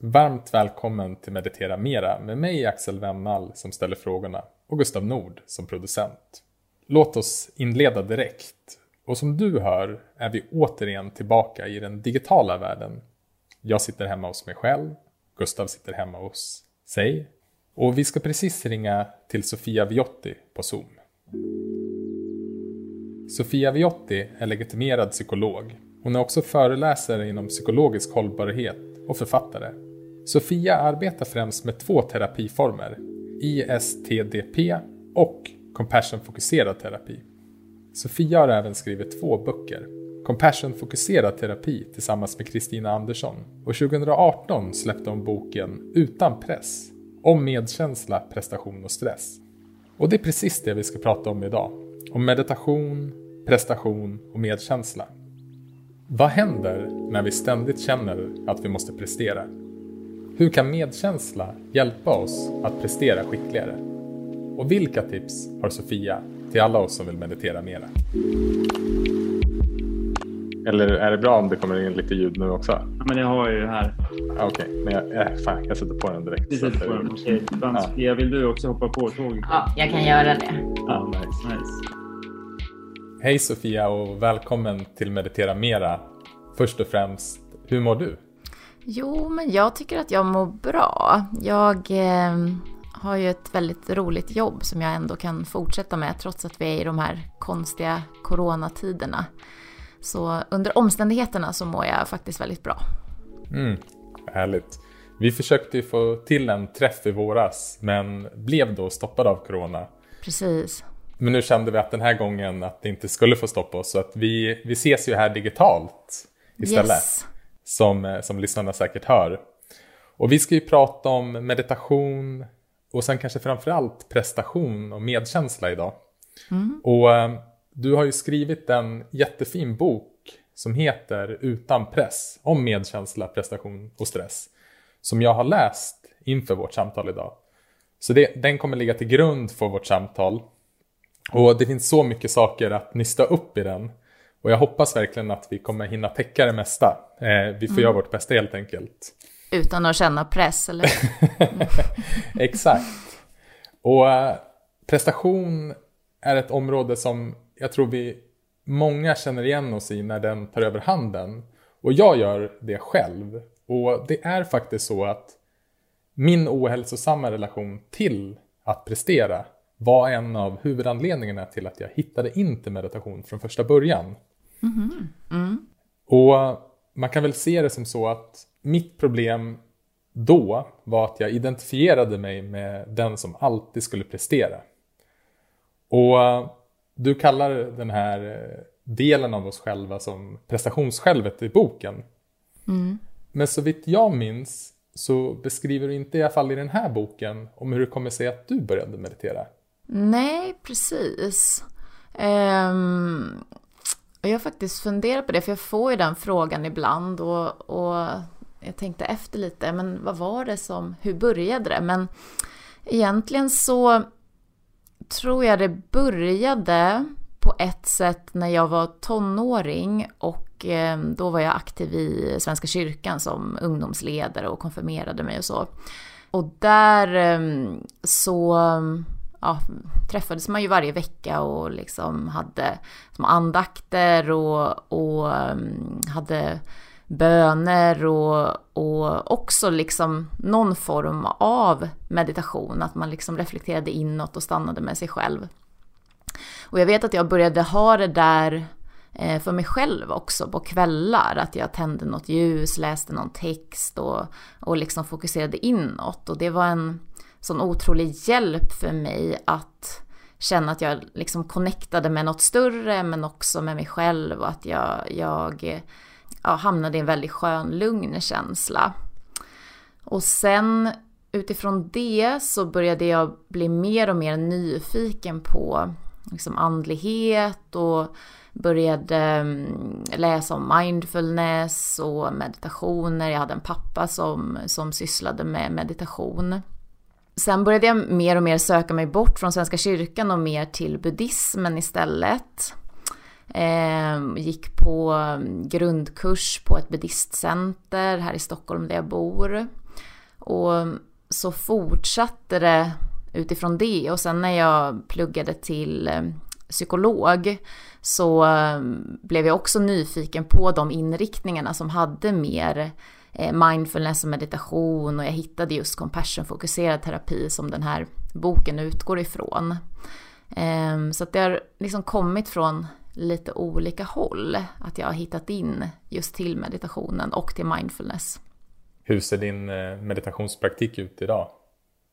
Varmt välkommen till Meditera Mera med mig Axel Wennall som ställer frågorna och Gustav Nord som producent. Låt oss inleda direkt. Och som du hör är vi återigen tillbaka i den digitala världen. Jag sitter hemma hos mig själv, Gustav sitter hemma hos sig och vi ska precis ringa till Sofia Viotti på Zoom. Sofia Viotti är legitimerad psykolog. Hon är också föreläsare inom psykologisk hållbarhet och författare. Sofia arbetar främst med två terapiformer, ISTDP och compassion-fokuserad terapi. Sofia har även skrivit två böcker, Compassion-fokuserad terapi tillsammans med Kristina Andersson och 2018 släppte hon boken Utan press om medkänsla, prestation och stress. Och det är precis det vi ska prata om idag. Om meditation, prestation och medkänsla. Vad händer när vi ständigt känner att vi måste prestera? Hur kan medkänsla hjälpa oss att prestera skickligare? Och vilka tips har Sofia till alla oss som vill meditera mera? Eller är det bra om det kommer in lite ljud nu också? Ja, men det har jag ju här. Okej, okay. men jag, äh, fan, jag sätter på den direkt. Du sätter på den, okej. Okay. Ja. vill du också hoppa på tåget? Ja, jag kan göra det. Ja, nice. nice. Hej Sofia och välkommen till Meditera Mera. Först och främst, hur mår du? Jo, men jag tycker att jag mår bra. Jag eh, har ju ett väldigt roligt jobb som jag ändå kan fortsätta med trots att vi är i de här konstiga coronatiderna. Så under omständigheterna så mår jag faktiskt väldigt bra. Mm, härligt. Vi försökte ju få till en träff i våras men blev då stoppade av corona. Precis. Men nu kände vi att den här gången att det inte skulle få stoppa oss så att vi, vi ses ju här digitalt istället. Yes. Som, eh, som lyssnarna säkert hör. Och vi ska ju prata om meditation och sen kanske framförallt prestation och medkänsla idag. Mm. Och eh, du har ju skrivit en jättefin bok som heter Utan press om medkänsla, prestation och stress. Som jag har läst inför vårt samtal idag. Så det, den kommer ligga till grund för vårt samtal. Och det finns så mycket saker att nysta upp i den. Och jag hoppas verkligen att vi kommer hinna täcka det mesta. Eh, vi får mm. göra vårt bästa helt enkelt. Utan att känna press, eller? Exakt. Och eh, prestation är ett område som jag tror vi många känner igen oss i när den tar över handen. Och jag gör det själv. Och det är faktiskt så att min ohälsosamma relation till att prestera var en av huvudanledningarna till att jag hittade in till meditation från första början. Mm. Mm. Och man kan väl se det som så att mitt problem då var att jag identifierade mig med den som alltid skulle prestera. Och du kallar den här delen av oss själva som prestationssjälvet i boken. Mm. Men så vitt jag minns så beskriver du inte i alla fall i den här boken om hur det kommer sig att du började meditera. Nej, precis. Um, jag har faktiskt funderat på det, för jag får ju den frågan ibland och, och jag tänkte efter lite, men vad var det som, hur började det? Men egentligen så tror jag det började på ett sätt när jag var tonåring och eh, då var jag aktiv i Svenska kyrkan som ungdomsledare och konfirmerade mig och så. Och där eh, så ja, träffades man ju varje vecka och liksom hade små andakter och, och ehm, hade böner och, och också liksom någon form av meditation, att man liksom reflekterade inåt och stannade med sig själv. Och jag vet att jag började ha det där eh, för mig själv också på kvällar, att jag tände något ljus, läste någon text och, och liksom fokuserade inåt. Och det var en sån otrolig hjälp för mig att känna att jag liksom connectade med något större men också med mig själv och att jag, jag ja, hamnade i en väldigt skön, lugn känsla. Och sen utifrån det så började jag bli mer och mer nyfiken på liksom andlighet och började mm, läsa om mindfulness och meditationer. Jag hade en pappa som, som sysslade med meditation. Sen började jag mer och mer söka mig bort från Svenska kyrkan och mer till buddhismen istället. Eh, gick på mm, grundkurs på ett buddhistcenter här i Stockholm där jag bor. Och mm, så fortsatte det utifrån det och sen när jag pluggade till mm, psykolog så blev jag också nyfiken på de inriktningarna som hade mer eh, mindfulness och meditation och jag hittade just compassion-fokuserad terapi som den här boken utgår ifrån. Ehm, så att det har liksom kommit från lite olika håll, att jag har hittat in just till meditationen och till mindfulness. Hur ser din meditationspraktik ut idag?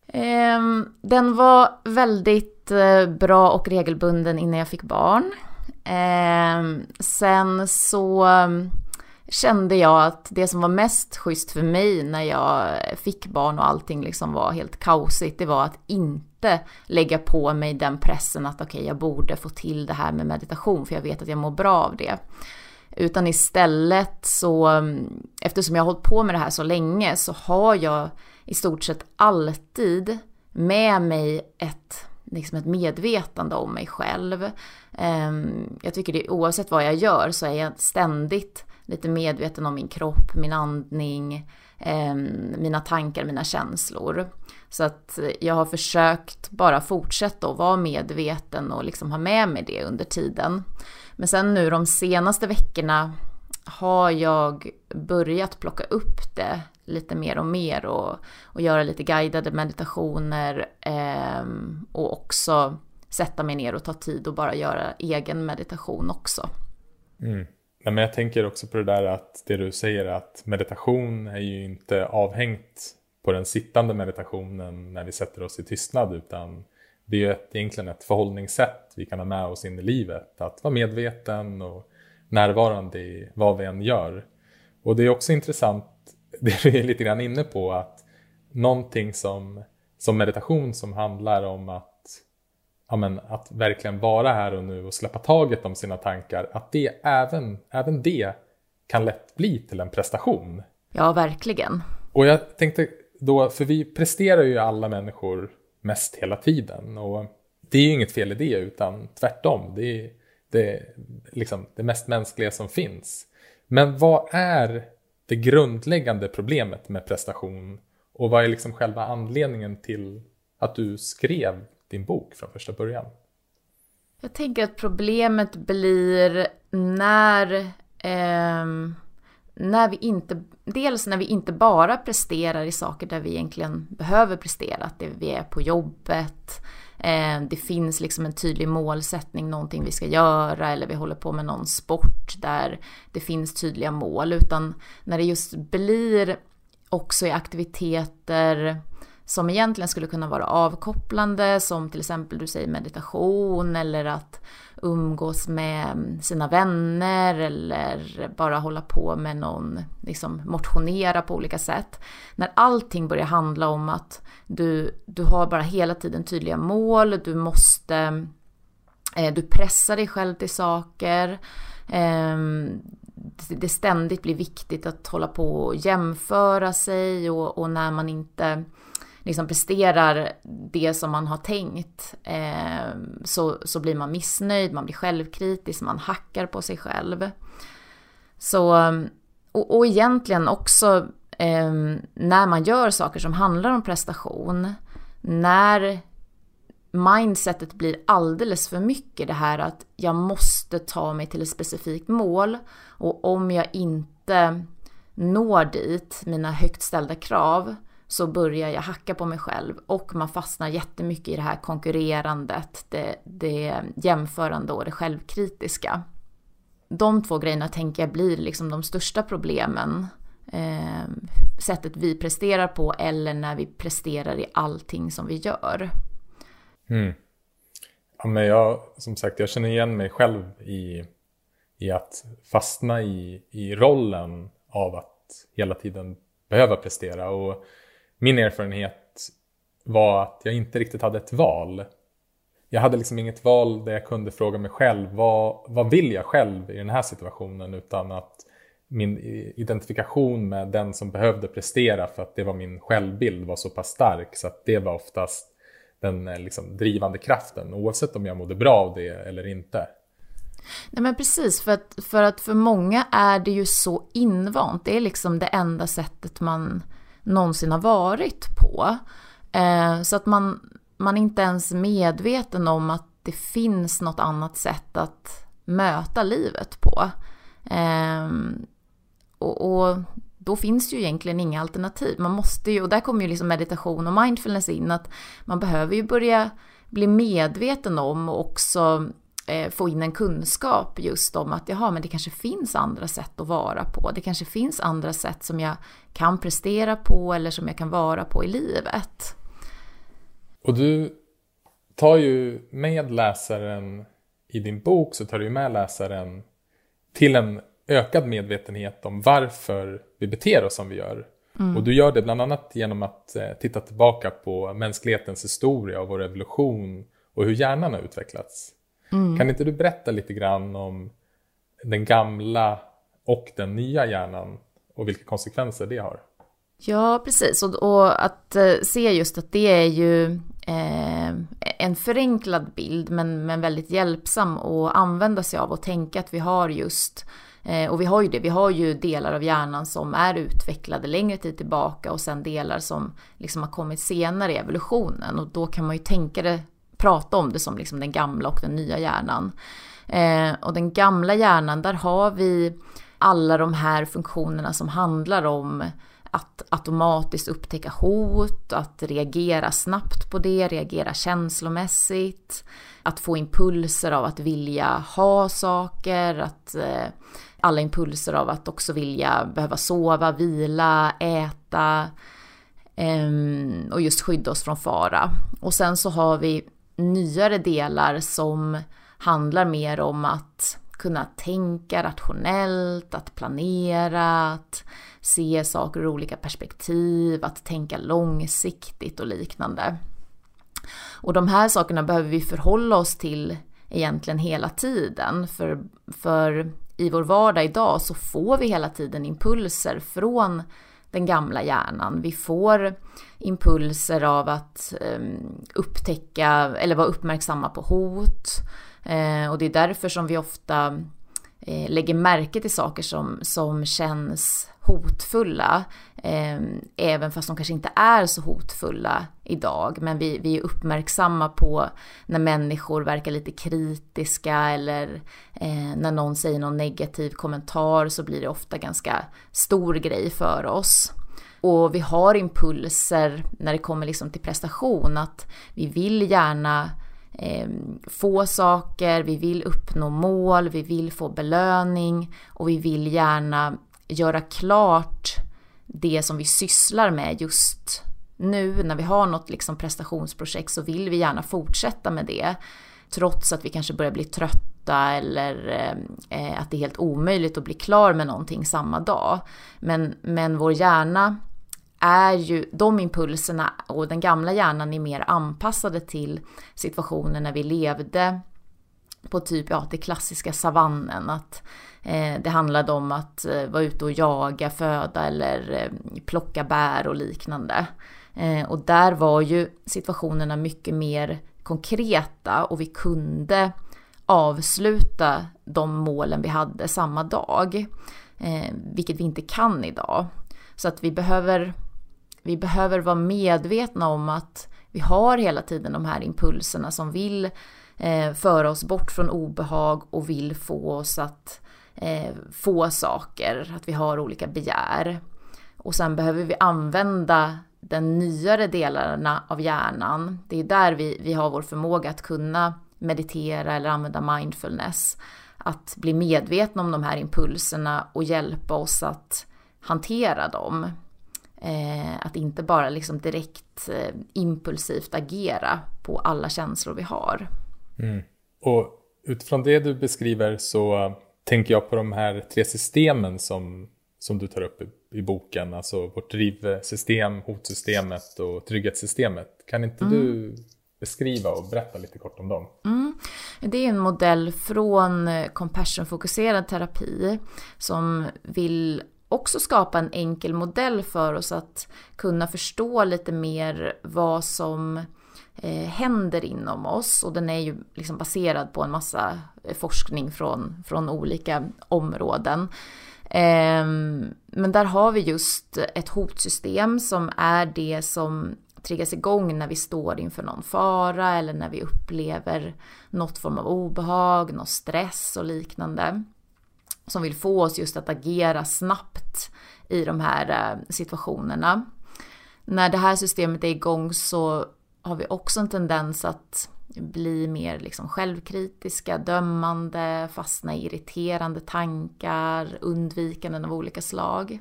Ehm, den var väldigt eh, bra och regelbunden innan jag fick barn. Ehm, sen så kände jag att det som var mest schysst för mig när jag fick barn och allting liksom var helt kaosigt, det var att inte lägga på mig den pressen att okej, okay, jag borde få till det här med meditation för jag vet att jag mår bra av det. Utan istället så, eftersom jag har hållit på med det här så länge så har jag i stort sett alltid med mig ett, liksom ett medvetande om mig själv. Ehm, jag tycker det oavsett vad jag gör så är jag ständigt lite medveten om min kropp, min andning, eh, mina tankar, mina känslor. Så att jag har försökt bara fortsätta att vara medveten och liksom ha med mig det under tiden. Men sen nu de senaste veckorna har jag börjat plocka upp det lite mer och mer och, och göra lite guidade meditationer eh, och också sätta mig ner och ta tid och bara göra egen meditation också. Mm. Nej, men jag tänker också på det där att det du säger att meditation är ju inte avhängt på den sittande meditationen när vi sätter oss i tystnad utan det är ju ett, egentligen ett förhållningssätt vi kan ha med oss in i livet. Att vara medveten och närvarande i vad vi än gör. Och det är också intressant, det du är lite grann inne på, att någonting som, som meditation som handlar om att, ja men, att verkligen vara här och nu och släppa taget om sina tankar, att det även, även det kan lätt bli till en prestation. Ja, verkligen. Och jag tänkte då, för vi presterar ju alla människor mest hela tiden och det är ju inget fel i det utan tvärtom. Det är, det, liksom, det mest mänskliga som finns. Men vad är det grundläggande problemet med prestation och vad är liksom själva anledningen till att du skrev din bok från första början? Jag tänker att problemet blir när, eh, när vi inte, dels när vi inte bara presterar i saker där vi egentligen behöver prestera, att vi är på jobbet, Eh, det finns liksom en tydlig målsättning, någonting vi ska göra eller vi håller på med någon sport där det finns tydliga mål. Utan när det just blir också i aktiviteter som egentligen skulle kunna vara avkopplande, som till exempel du säger meditation eller att umgås med sina vänner eller bara hålla på med någon, liksom motionera på olika sätt. När allting börjar handla om att du, du har bara hela tiden tydliga mål, du måste, eh, du pressar dig själv till saker. Ehm, det ständigt blir viktigt att hålla på och jämföra sig och, och när man inte liksom presterar det som man har tänkt eh, så, så blir man missnöjd, man blir självkritisk, man hackar på sig själv. Så, och, och egentligen också eh, när man gör saker som handlar om prestation, när mindsetet blir alldeles för mycket det här att jag måste ta mig till ett specifikt mål och om jag inte når dit, mina högt ställda krav, så börjar jag hacka på mig själv och man fastnar jättemycket i det här konkurrerandet, det, det jämförande och det självkritiska. De två grejerna tänker jag blir liksom de största problemen. Eh, sättet vi presterar på eller när vi presterar i allting som vi gör. Mm. Ja, men jag, som sagt, jag känner igen mig själv i, i att fastna i, i rollen av att hela tiden behöva prestera. Och min erfarenhet var att jag inte riktigt hade ett val. Jag hade liksom inget val där jag kunde fråga mig själv vad, vad vill jag själv i den här situationen utan att min identifikation med den som behövde prestera för att det var min självbild var så pass stark så att det var oftast den eh, liksom, drivande kraften oavsett om jag mådde bra av det eller inte. Nej men precis, för att, för att för många är det ju så invant. Det är liksom det enda sättet man någonsin har varit på. Eh, så att man, man är inte ens medveten om att det finns något annat sätt att möta livet på. Eh, och, och, då finns ju egentligen inga alternativ. Man måste ju, och där kommer ju liksom meditation och mindfulness in, att man behöver ju börja bli medveten om och också få in en kunskap just om att jaha, men det kanske finns andra sätt att vara på. Det kanske finns andra sätt som jag kan prestera på eller som jag kan vara på i livet. Och du tar ju med läsaren i din bok så tar du med läsaren till en ökad medvetenhet om varför vi beter oss som vi gör. Mm. Och du gör det bland annat genom att eh, titta tillbaka på mänsklighetens historia och vår evolution och hur hjärnan har utvecklats. Mm. Kan inte du berätta lite grann om den gamla och den nya hjärnan och vilka konsekvenser det har? Ja, precis. Och, och att eh, se just att det är ju eh, en förenklad bild, men, men väldigt hjälpsam att använda sig av och tänka att vi har just eh, och vi har ju det, vi har ju delar av hjärnan som är utvecklade längre tid tillbaka och sen delar som liksom har kommit senare i evolutionen och då kan man ju tänka det prata om det som liksom den gamla och den nya hjärnan. Eh, och den gamla hjärnan, där har vi alla de här funktionerna som handlar om att automatiskt upptäcka hot, att reagera snabbt på det, reagera känslomässigt, att få impulser av att vilja ha saker, att eh, alla impulser av att också vilja behöva sova, vila, äta eh, och just skydda oss från fara. Och sen så har vi nyare delar som handlar mer om att kunna tänka rationellt, att planera, att se saker ur olika perspektiv, att tänka långsiktigt och liknande. Och de här sakerna behöver vi förhålla oss till egentligen hela tiden, för, för i vår vardag idag så får vi hela tiden impulser från den gamla hjärnan. Vi får impulser av att ehm, upptäcka eller vara uppmärksamma på hot. Eh, och det är därför som vi ofta eh, lägger märke till saker som, som känns hotfulla. Eh, även fast de kanske inte är så hotfulla idag. Men vi, vi är uppmärksamma på när människor verkar lite kritiska eller eh, när någon säger någon negativ kommentar så blir det ofta ganska stor grej för oss. Och vi har impulser när det kommer liksom till prestation att vi vill gärna eh, få saker, vi vill uppnå mål, vi vill få belöning och vi vill gärna göra klart det som vi sysslar med just nu när vi har något liksom prestationsprojekt så vill vi gärna fortsätta med det. Trots att vi kanske börjar bli trötta eller ehm, eh, att det är helt omöjligt att bli klar med någonting samma dag. Men, men vår hjärna är ju de impulserna och den gamla hjärnan är mer anpassade till situationer när vi levde på typ, ja, det klassiska savannen. Att eh, det handlade om att eh, vara ute och jaga föda eller eh, plocka bär och liknande. Eh, och där var ju situationerna mycket mer konkreta och vi kunde avsluta de målen vi hade samma dag. Eh, vilket vi inte kan idag. Så att vi behöver vi behöver vara medvetna om att vi har hela tiden de här impulserna som vill eh, föra oss bort från obehag och vill få oss att eh, få saker, att vi har olika begär. Och sen behöver vi använda den nyare delarna av hjärnan. Det är där vi, vi har vår förmåga att kunna meditera eller använda mindfulness. Att bli medvetna om de här impulserna och hjälpa oss att hantera dem. Eh, att inte bara liksom direkt eh, impulsivt agera på alla känslor vi har. Mm. Och utifrån det du beskriver så tänker jag på de här tre systemen som, som du tar upp i, i boken. Alltså vårt drivsystem, hotsystemet och trygghetssystemet. Kan inte mm. du beskriva och berätta lite kort om dem? Mm. Det är en modell från compassion-fokuserad terapi som vill också skapa en enkel modell för oss att kunna förstå lite mer vad som eh, händer inom oss och den är ju liksom baserad på en massa eh, forskning från, från olika områden. Eh, men där har vi just ett hotsystem som är det som triggas igång när vi står inför någon fara eller när vi upplever något form av obehag, någon stress och liknande. Som vill få oss just att agera snabbt i de här eh, situationerna. När det här systemet är igång så har vi också en tendens att bli mer liksom självkritiska, dömande, fastna i irriterande tankar, undvikanden av olika slag.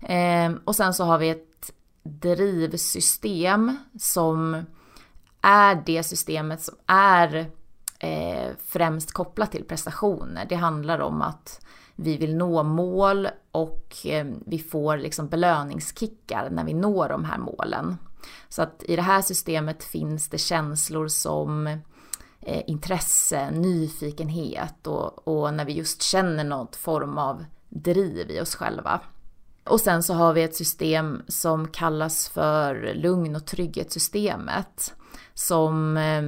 Ehm, och sen så har vi ett drivsystem som är det systemet som är eh, främst kopplat till prestationer. Det handlar om att vi vill nå mål och eh, vi får liksom belöningskickar när vi når de här målen. Så att i det här systemet finns det känslor som eh, intresse, nyfikenhet och, och när vi just känner något form av driv i oss själva. Och sen så har vi ett system som kallas för lugn och trygghetssystemet. Som eh,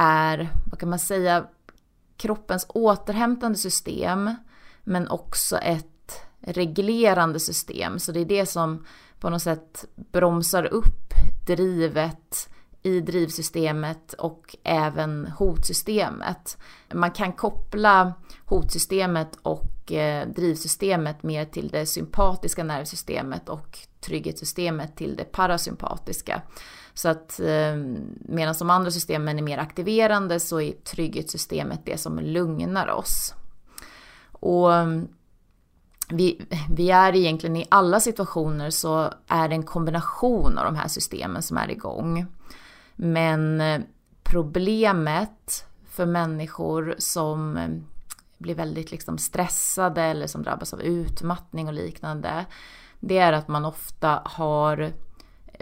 är, vad kan man säga, kroppens återhämtande system. Men också ett reglerande system. Så det är det som på något sätt bromsar upp drivet i drivsystemet och även hotsystemet. Man kan koppla hotsystemet och eh, drivsystemet mer till det sympatiska nervsystemet och trygghetssystemet till det parasympatiska. Så att eh, medan de andra systemen är mer aktiverande så är trygghetssystemet det som lugnar oss. Och eh, vi, vi är egentligen i alla situationer så är det en kombination av de här systemen som är igång. Men eh, problemet för människor som eh, blir väldigt liksom stressade eller som drabbas av utmattning och liknande, det är att man ofta har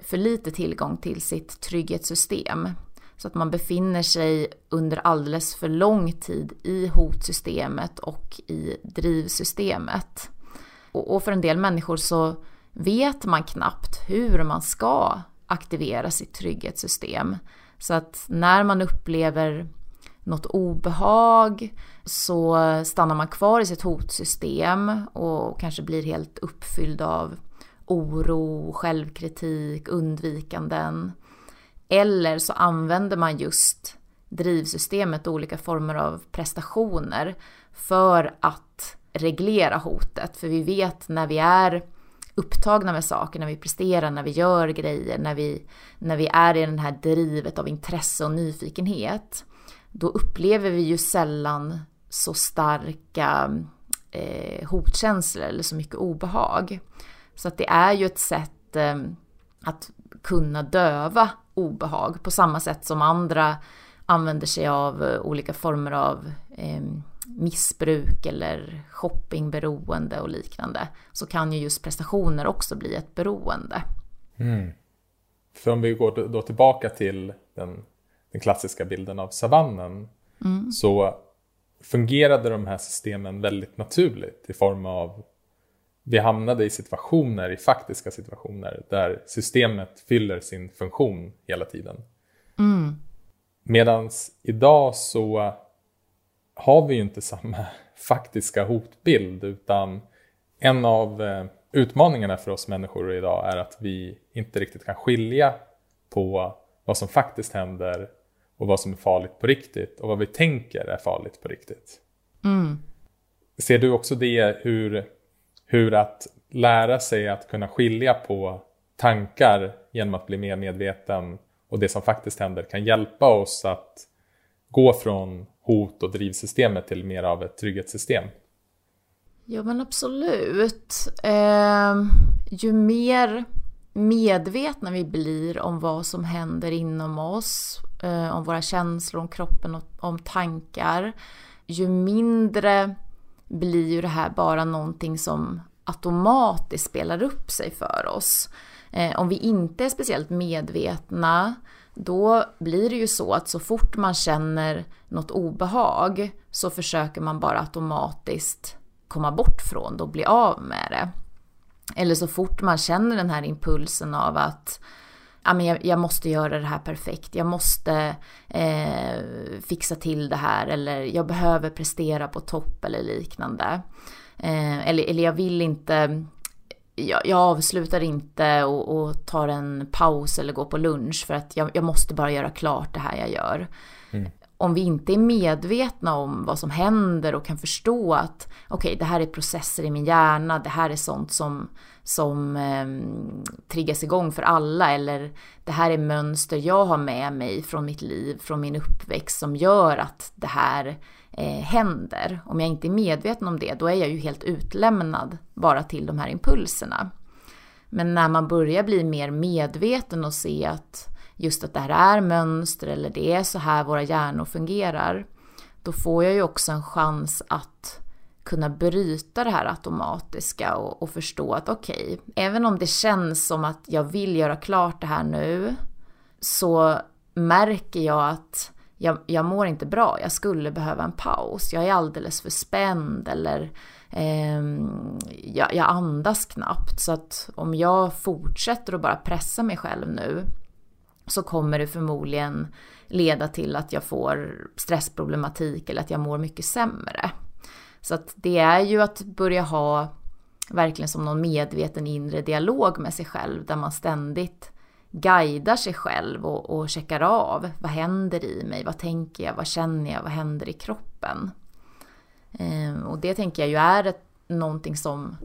för lite tillgång till sitt trygghetssystem. Så att man befinner sig under alldeles för lång tid i hotsystemet och i drivsystemet. Och, för en del människor så vet man knappt hur man ska aktivera sitt trygghetssystem. Så att när man upplever något obehag så stannar man kvar i sitt hotsystem och kanske blir helt uppfylld av oro, självkritik, undvikanden. Eller så använder man just drivsystemet och olika former av prestationer för att reglera hotet. För vi vet när vi är upptagna med saker, när vi presterar, när vi gör grejer, när vi, när vi är i det här drivet av intresse och nyfikenhet, då upplever vi ju sällan så starka eh, hotkänslor eller så mycket obehag. Så att det är ju ett sätt eh, att kunna döva obehag på samma sätt som andra använder sig av eh, olika former av eh, missbruk eller shoppingberoende och liknande så kan ju just prestationer också bli ett beroende. Mm. För om vi går då tillbaka till den, den klassiska bilden av savannen mm. så fungerade de här systemen väldigt naturligt i form av vi hamnade i situationer, i faktiska situationer där systemet fyller sin funktion hela tiden. Mm. Medan idag så har vi ju inte samma faktiska hotbild utan en av eh, utmaningarna för oss människor idag är att vi inte riktigt kan skilja på vad som faktiskt händer och vad som är farligt på riktigt och vad vi tänker är farligt på riktigt. Mm. Ser du också det hur, hur att lära sig att kunna skilja på tankar genom att bli mer medveten och det som faktiskt händer kan hjälpa oss att gå från hot och drivsystemet till mer av ett trygghetssystem. Ja men absolut. Eh, ju mer medvetna vi blir om vad som händer inom oss, eh, om våra känslor, om kroppen och om tankar, ju mindre blir ju det här bara någonting som automatiskt spelar upp sig för oss. Eh, om vi inte är speciellt medvetna då blir det ju så att så fort man känner något obehag så försöker man bara automatiskt komma bort från det och bli av med det. Eller så fort man känner den här impulsen av att ja, men jag, jag, måste göra det här perfekt, jag måste eh, fixa till det här eller jag behöver prestera på topp eller liknande. Eh, eller, eller jag vill inte, jag, jag avslutar inte och, och, tar en paus eller går på lunch för att jag, jag måste bara göra klart det här jag gör. Mm. Om vi inte är medvetna om vad som händer och kan förstå att okej, okay, det här är processer i min hjärna, det här är sånt som som eh, triggas igång för alla eller det här är mönster jag har med mig från mitt liv, från min uppväxt som gör att det här eh, händer. Om jag inte är medveten om det, då är jag ju helt utlämnad bara till de här impulserna. Men när man börjar bli mer medveten och se att just att det här är mönster eller det är så här våra hjärnor fungerar, då får jag ju också en chans att kunna bryta det här automatiska och, och förstå att okej, okay, även om det känns som att jag vill göra klart det här nu, så märker jag att jag, jag mår inte bra, jag skulle behöva en paus, jag är alldeles för spänd eller eh, jag, jag andas knappt. Så att om jag fortsätter att bara pressa mig själv nu så kommer det förmodligen leda till att jag får stressproblematik eller att jag mår mycket sämre. Så att det är ju att börja ha verkligen som någon medveten inre dialog med sig själv där man ständigt guidar sig själv och, och checkar av. Vad händer i mig? Vad tänker jag? Vad känner jag? Vad händer i kroppen? Ehm, och det tänker jag ju är ett, någonting som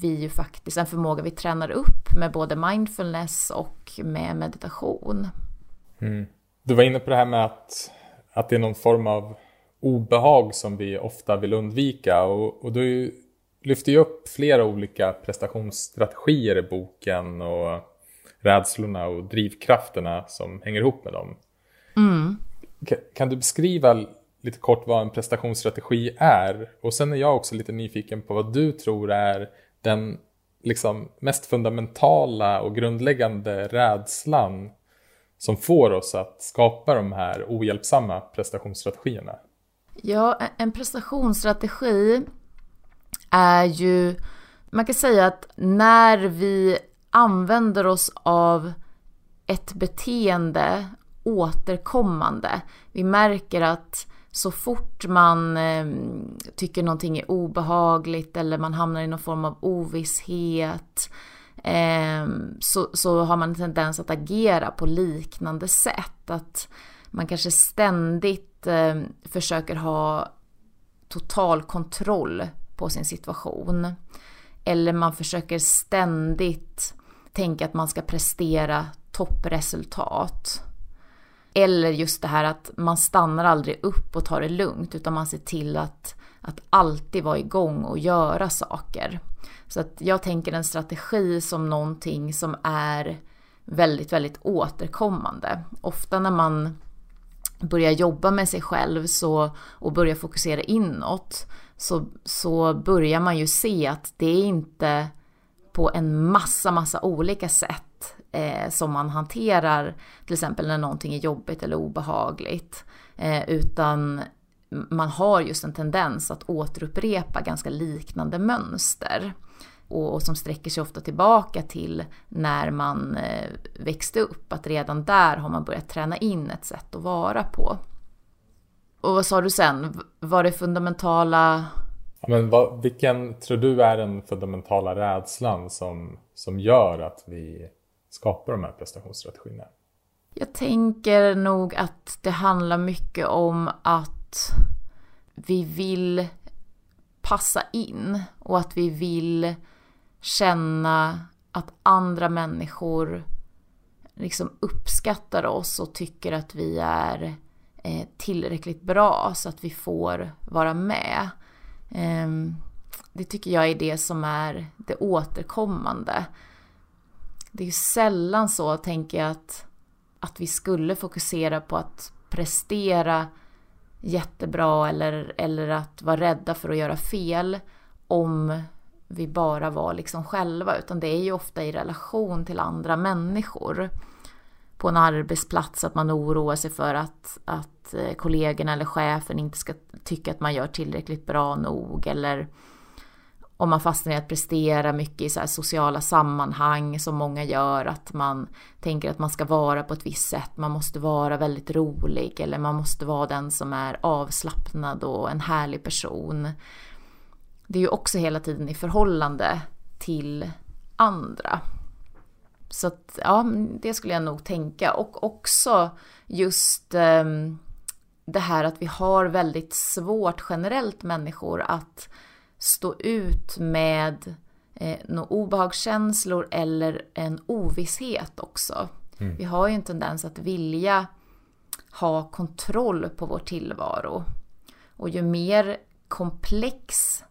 vi ju faktiskt, en förmåga vi tränar upp med både mindfulness och med meditation. Mm. Du var inne på det här med att, att det är någon form av obehag som vi ofta vill undvika. Och, och du lyfter ju upp flera olika prestationsstrategier i boken och rädslorna och drivkrafterna som hänger ihop med dem. Mm. Kan du beskriva lite kort vad en prestationsstrategi är? Och sen är jag också lite nyfiken på vad du tror är den liksom mest fundamentala och grundläggande rädslan som får oss att skapa de här ohjälpsamma prestationsstrategierna. Ja, en prestationsstrategi är ju, man kan säga att när vi använder oss av ett beteende återkommande, vi märker att så fort man eh, tycker någonting är obehagligt eller man hamnar i någon form av ovisshet eh, så, så har man en tendens att agera på liknande sätt. Att man kanske ständigt eh, försöker ha total kontroll på sin situation. Eller man försöker ständigt tänka att man ska prestera toppresultat. Eller just det här att man stannar aldrig upp och tar det lugnt utan man ser till att, att alltid vara igång och göra saker. Så att jag tänker en strategi som någonting som är väldigt, väldigt återkommande. Ofta när man börjar jobba med sig själv så, och börjar fokusera inåt så, så börjar man ju se att det är inte på en massa, massa olika sätt eh, som man hanterar till exempel när någonting är jobbigt eller obehagligt. Eh, utan man har just en tendens att återupprepa ganska liknande mönster och, och, som sträcker sig ofta tillbaka till när man eh, växte upp. Att redan där har man börjat träna in ett sätt att vara på. Och vad sa du sen? Var det fundamentala? Ja, men vad, vilken tror du är den fundamentala rädslan som, som gör att vi skapar de här prestationsstrategierna? Jag tänker nog att det handlar mycket om att vi vill passa in och att vi vill känna att andra människor liksom uppskattar oss och tycker att vi är eh, tillräckligt bra så att vi får vara med. Ehm, det tycker jag är det som är det återkommande. Det är ju sällan så, tänker jag, att, att vi skulle fokusera på att prestera jättebra eller, eller att vara rädda för att göra fel om vi bara var liksom själva, utan det är ju ofta i relation till andra människor. På en arbetsplats, att man oroar sig för att, att eh, kollegorna eller chefen inte ska tycka att man gör tillräckligt bra nog, eller om man fastnar i att prestera mycket i så sociala sammanhang som många gör, att man tänker att man ska vara på ett visst sätt, man måste vara väldigt rolig eller man måste vara den som är avslappnad och en härlig person. Det är ju också hela tiden i förhållande till andra. Så att, ja, det skulle jag nog tänka. Och också just eh, det här att vi har väldigt svårt generellt människor att stå ut med eh, några obehagskänslor eller en ovisshet också. Mm. Vi har ju en tendens att vilja ha kontroll på vår tillvaro. Och ju mer komplex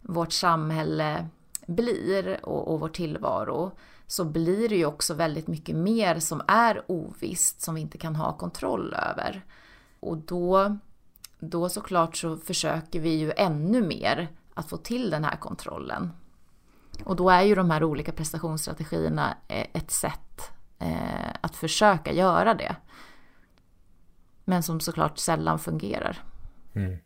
vårt samhälle blir och, och vår tillvaro så blir det ju också väldigt mycket mer som är ovisst som vi inte kan ha kontroll över. Och då, då såklart så försöker vi ju ännu mer att få till den här kontrollen. Och då är ju de här olika prestationsstrategierna eh, ett sätt eh, att försöka göra det. Men som såklart sällan fungerar. Mm.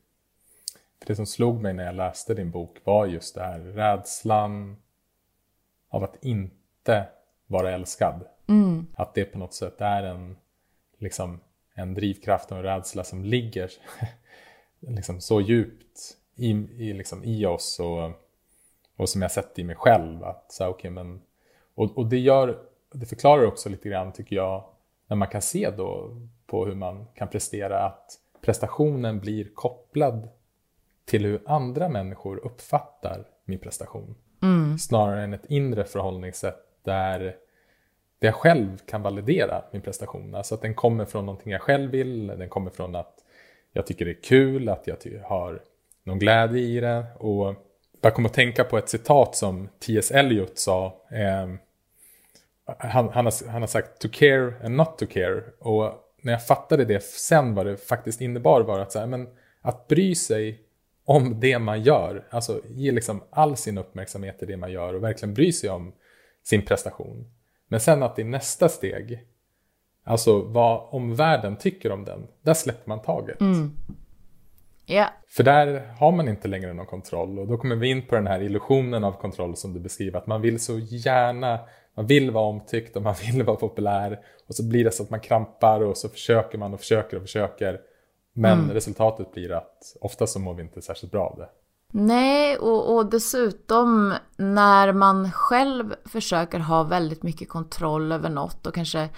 Det som slog mig när jag läste din bok var just det här rädslan av att inte vara älskad. Mm. Att det på något sätt är en, liksom, en drivkraft och en rädsla som ligger liksom så djupt i, i, liksom, i oss och, och som jag sett i mig själv. Att, så, okay, men, och, och det, gör, det förklarar också lite grann, tycker jag, när man kan se då på hur man kan prestera, att prestationen blir kopplad till hur andra människor uppfattar min prestation. Mm. Snarare än ett inre förhållningssätt där, där jag själv kan validera min prestation. Alltså att den kommer från någonting jag själv vill, den kommer från att jag tycker det är kul, att jag har någon glädje i det. Och jag kommer att tänka på ett citat som T.S. Eliot sa. Eh, han, han, har, han har sagt to care and not to care. Och när jag fattade det sen vad det faktiskt innebar var att, så här, men att bry sig om det man gör, alltså ge liksom all sin uppmärksamhet till det man gör och verkligen bry sig om sin prestation. Men sen att i nästa steg, alltså vad omvärlden tycker om den, där släpper man taget. Mm. Yeah. För där har man inte längre någon kontroll och då kommer vi in på den här illusionen av kontroll som du beskriver, att man vill så gärna, man vill vara omtyckt och man vill vara populär och så blir det så att man krampar och så försöker man och försöker och försöker. Men mm. resultatet blir att ofta så mår vi inte särskilt bra av det. Nej, och, och dessutom när man själv försöker ha väldigt mycket kontroll över något och kanske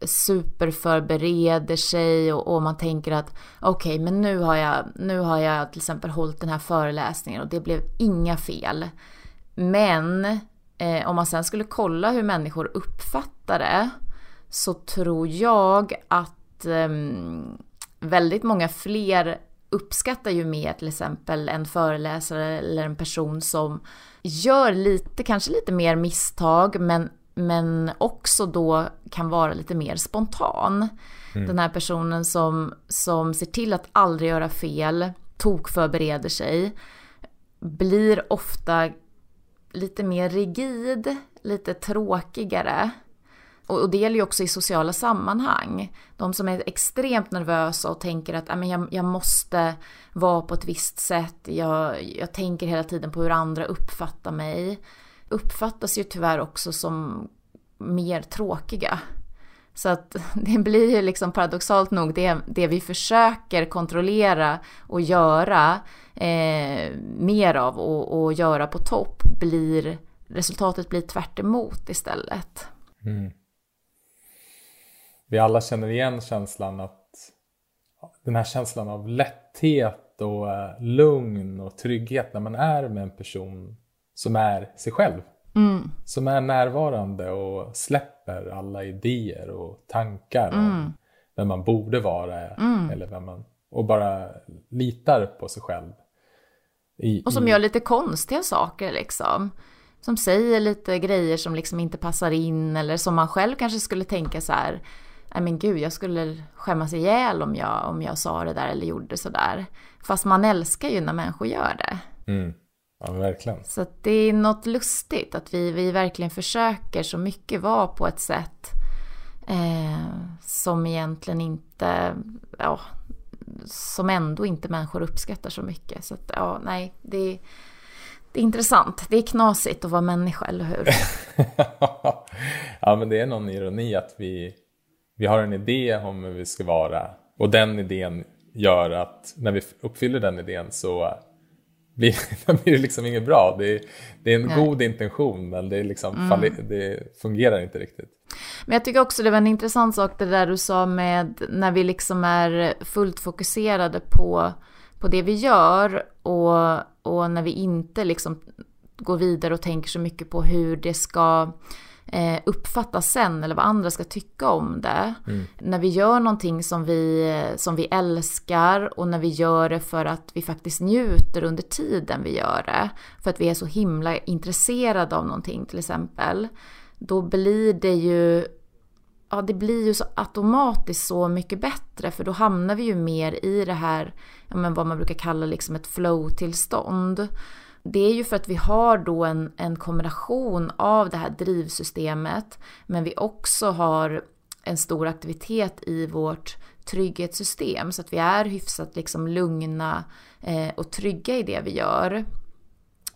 superförbereder sig och, och man tänker att okej, okay, men nu har, jag, nu har jag till exempel hållit den här föreläsningen och det blev inga fel. Men eh, om man sen skulle kolla hur människor uppfattar det så tror jag att eh, väldigt många fler uppskattar ju mer till exempel en föreläsare eller en person som gör lite, kanske lite mer misstag men men också då kan vara lite mer spontan. Mm. Den här personen som, som ser till att aldrig göra fel, tokförbereder sig, blir ofta lite mer rigid, lite tråkigare. Och, det gäller ju också i sociala sammanhang. De som är extremt nervösa och tänker att jag, jag måste vara på ett visst sätt, jag, jag tänker hela tiden på hur andra uppfattar mig uppfattas ju tyvärr också som mer tråkiga. Så att det blir ju liksom paradoxalt nog det, det vi försöker kontrollera och göra eh, mer av och, och, göra på topp blir resultatet blir tvärt istället. Mm. Vi alla känner igen känslan att den här känslan av lätthet och eh, lugn och trygghet när man är med en person som är sig själv. Mm. Som är närvarande och släpper alla idéer och tankar mm. om vem man borde vara mm. eller vem man, och bara litar på sig själv. I, och som i... gör lite konstiga saker liksom. Som säger lite grejer som liksom inte passar in eller som man själv kanske skulle tänka så här. Nej men gud, jag skulle skämmas ihjäl om jag, om jag sa det där eller gjorde så där. Fast man älskar ju när människor gör det. Mm. Ja, verkligen. Så det är något lustigt att vi, vi verkligen försöker så mycket vara på ett sätt eh, som egentligen inte, ja, som ändå inte människor uppskattar så mycket. Så att, ja, nej, det, det är intressant. Det är knasigt att vara människa, eller hur? ja, men det är någon ironi att vi, vi har en idé om hur vi ska vara och den idén gör att när vi uppfyller den idén så blir, blir det liksom inget bra. Det är, det är en Nej. god intention men det, liksom, mm. det fungerar inte riktigt. Men jag tycker också det var en intressant sak det där du sa med när vi liksom är fullt fokuserade på, på det vi gör och, och när vi inte liksom går vidare och tänker så mycket på hur det ska eh, uppfattas sen eller vad andra ska tycka om det. Mm. När vi gör någonting som vi, som vi älskar och när vi gör det för att vi faktiskt njuter under tiden vi gör det. För att vi är så himla intresserade av någonting till exempel. Då blir det ju ja, det blir ju så automatiskt så mycket bättre för då hamnar vi ju mer i det här, ja, men vad man brukar kalla liksom ett flow-tillstånd det är ju för att vi har då en, en kombination av det här drivsystemet men vi också har en stor aktivitet i vårt trygghetssystem så att vi är hyfsat liksom lugna eh, och trygga i det vi gör.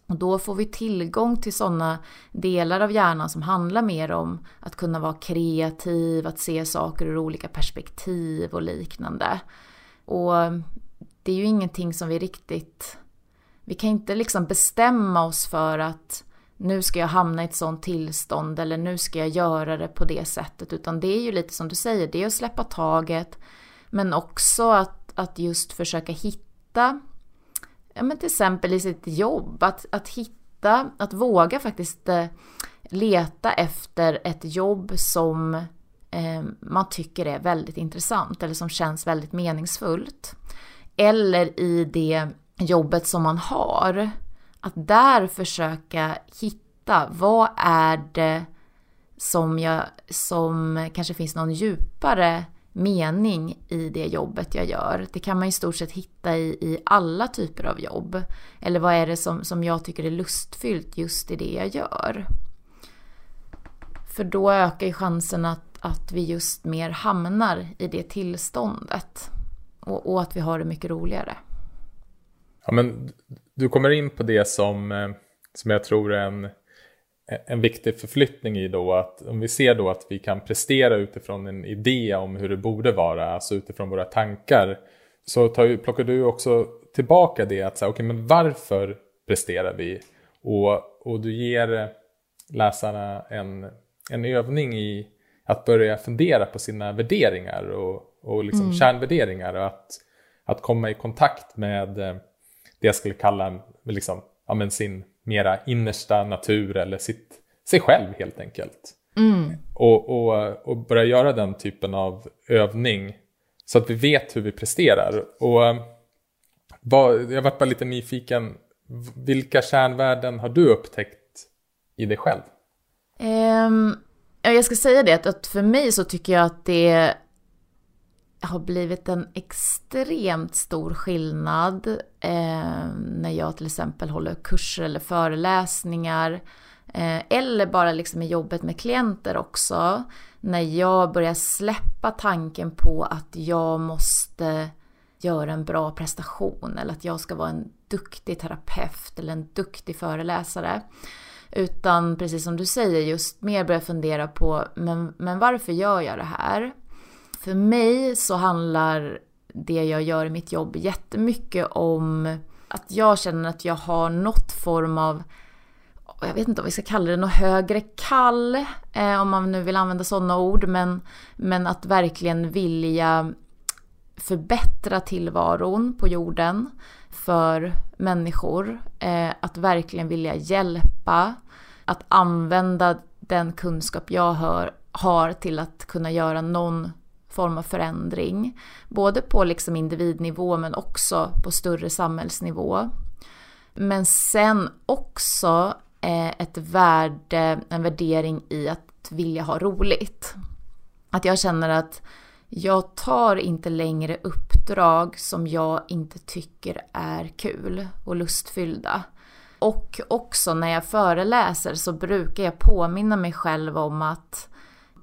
Och då får vi tillgång till sådana delar av hjärnan som handlar mer om att kunna vara kreativ, att se saker ur olika perspektiv och liknande. Och det är ju ingenting som vi riktigt vi kan inte liksom bestämma oss för att nu ska jag hamna i ett sånt tillstånd eller nu ska jag göra det på det sättet. Utan det är ju lite som du säger, det är att släppa taget. Men också att, att just försöka hitta, ja men till exempel i sitt jobb, att, att hitta, att våga faktiskt eh, leta efter ett jobb som eh, man tycker är väldigt intressant eller som känns väldigt meningsfullt. Eller i det jobbet som man har, att där försöka hitta vad är det som, jag, som kanske finns någon djupare mening i det jobbet jag gör. Det kan man i stort sett hitta i, i alla typer av jobb. Eller vad är det som, som jag tycker är lustfyllt just i det jag gör? För då ökar ju chansen att, att vi just mer hamnar i det tillståndet. Och, och att vi har det mycket roligare. Ja, men du kommer in på det som, eh, som jag tror är en, en viktig förflyttning i då att om vi ser då att vi kan prestera utifrån en idé om hur det borde vara, alltså utifrån våra tankar, så tar, plockar du också tillbaka det att säga, okej okay, men varför presterar vi? Och, och du ger läsarna en, en övning i att börja fundera på sina värderingar och, och liksom mm. kärnvärderingar och att, att komma i kontakt med eh, det jag skulle kalla liksom, ja, men sin mera innersta natur eller sitt, sig själv helt enkelt. Mm. Och, och, och börja göra den typen av övning så att vi vet hur vi presterar. Och vad, jag varit bara lite nyfiken, vilka kärnvärden har du upptäckt i dig själv? Um, jag ska säga det att för mig så tycker jag att det har blivit en extremt stor skillnad eh, när jag till exempel håller kurser eller föreläsningar eh, eller bara liksom i jobbet med klienter också. När jag börjar släppa tanken på att jag måste göra en bra prestation eller att jag ska vara en duktig terapeut eller en duktig föreläsare. Utan precis som du säger, just mer börja fundera på men, men varför gör jag det här? För mig så handlar det jag gör i mitt jobb jättemycket om att jag känner att jag har något form av jag vet inte om vi ska kalla det något högre kall, eh, om man nu vill använda sådana ord, men, men att verkligen vilja förbättra tillvaron på jorden för människor. Eh, att verkligen vilja hjälpa, att använda den kunskap jag hör, har till att kunna göra någon form av förändring. Både på liksom individnivå men också på större samhällsnivå. Men sen också eh, ett värde, en värdering i att vilja ha roligt. Att jag känner att jag tar inte längre uppdrag som jag inte tycker är kul och lustfyllda. Och också när jag föreläser så brukar jag påminna mig själv om att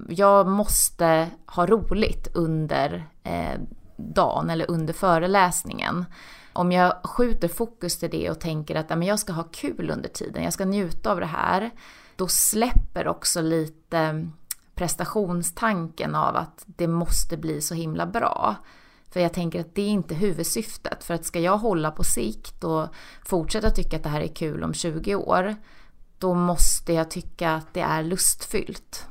jag måste ha roligt under eh, dagen eller under föreläsningen. Om jag skjuter fokus till det och tänker att men jag ska ha kul under tiden, jag ska njuta av det här, då släpper också lite prestationstanken av att det måste bli så himla bra. För jag tänker att det är inte huvudsyftet. För att ska jag hålla på sikt och fortsätta tycka att det här är kul om 20 år, då måste jag tycka att det är lustfyllt.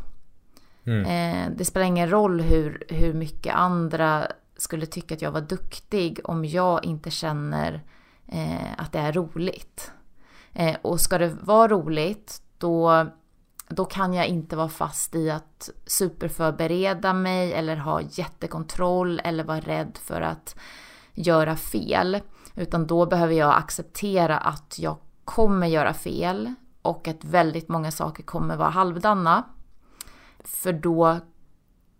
Mm. Eh, det spelar ingen roll hur, hur mycket andra skulle tycka att jag var duktig om jag inte känner eh, att det är roligt. Eh, och ska det vara roligt, då, då kan jag inte vara fast i att superförbereda mig eller ha jättekontroll eller vara rädd för att göra fel. Utan då behöver jag acceptera att jag kommer göra fel och att väldigt många saker kommer vara halvdana. För då,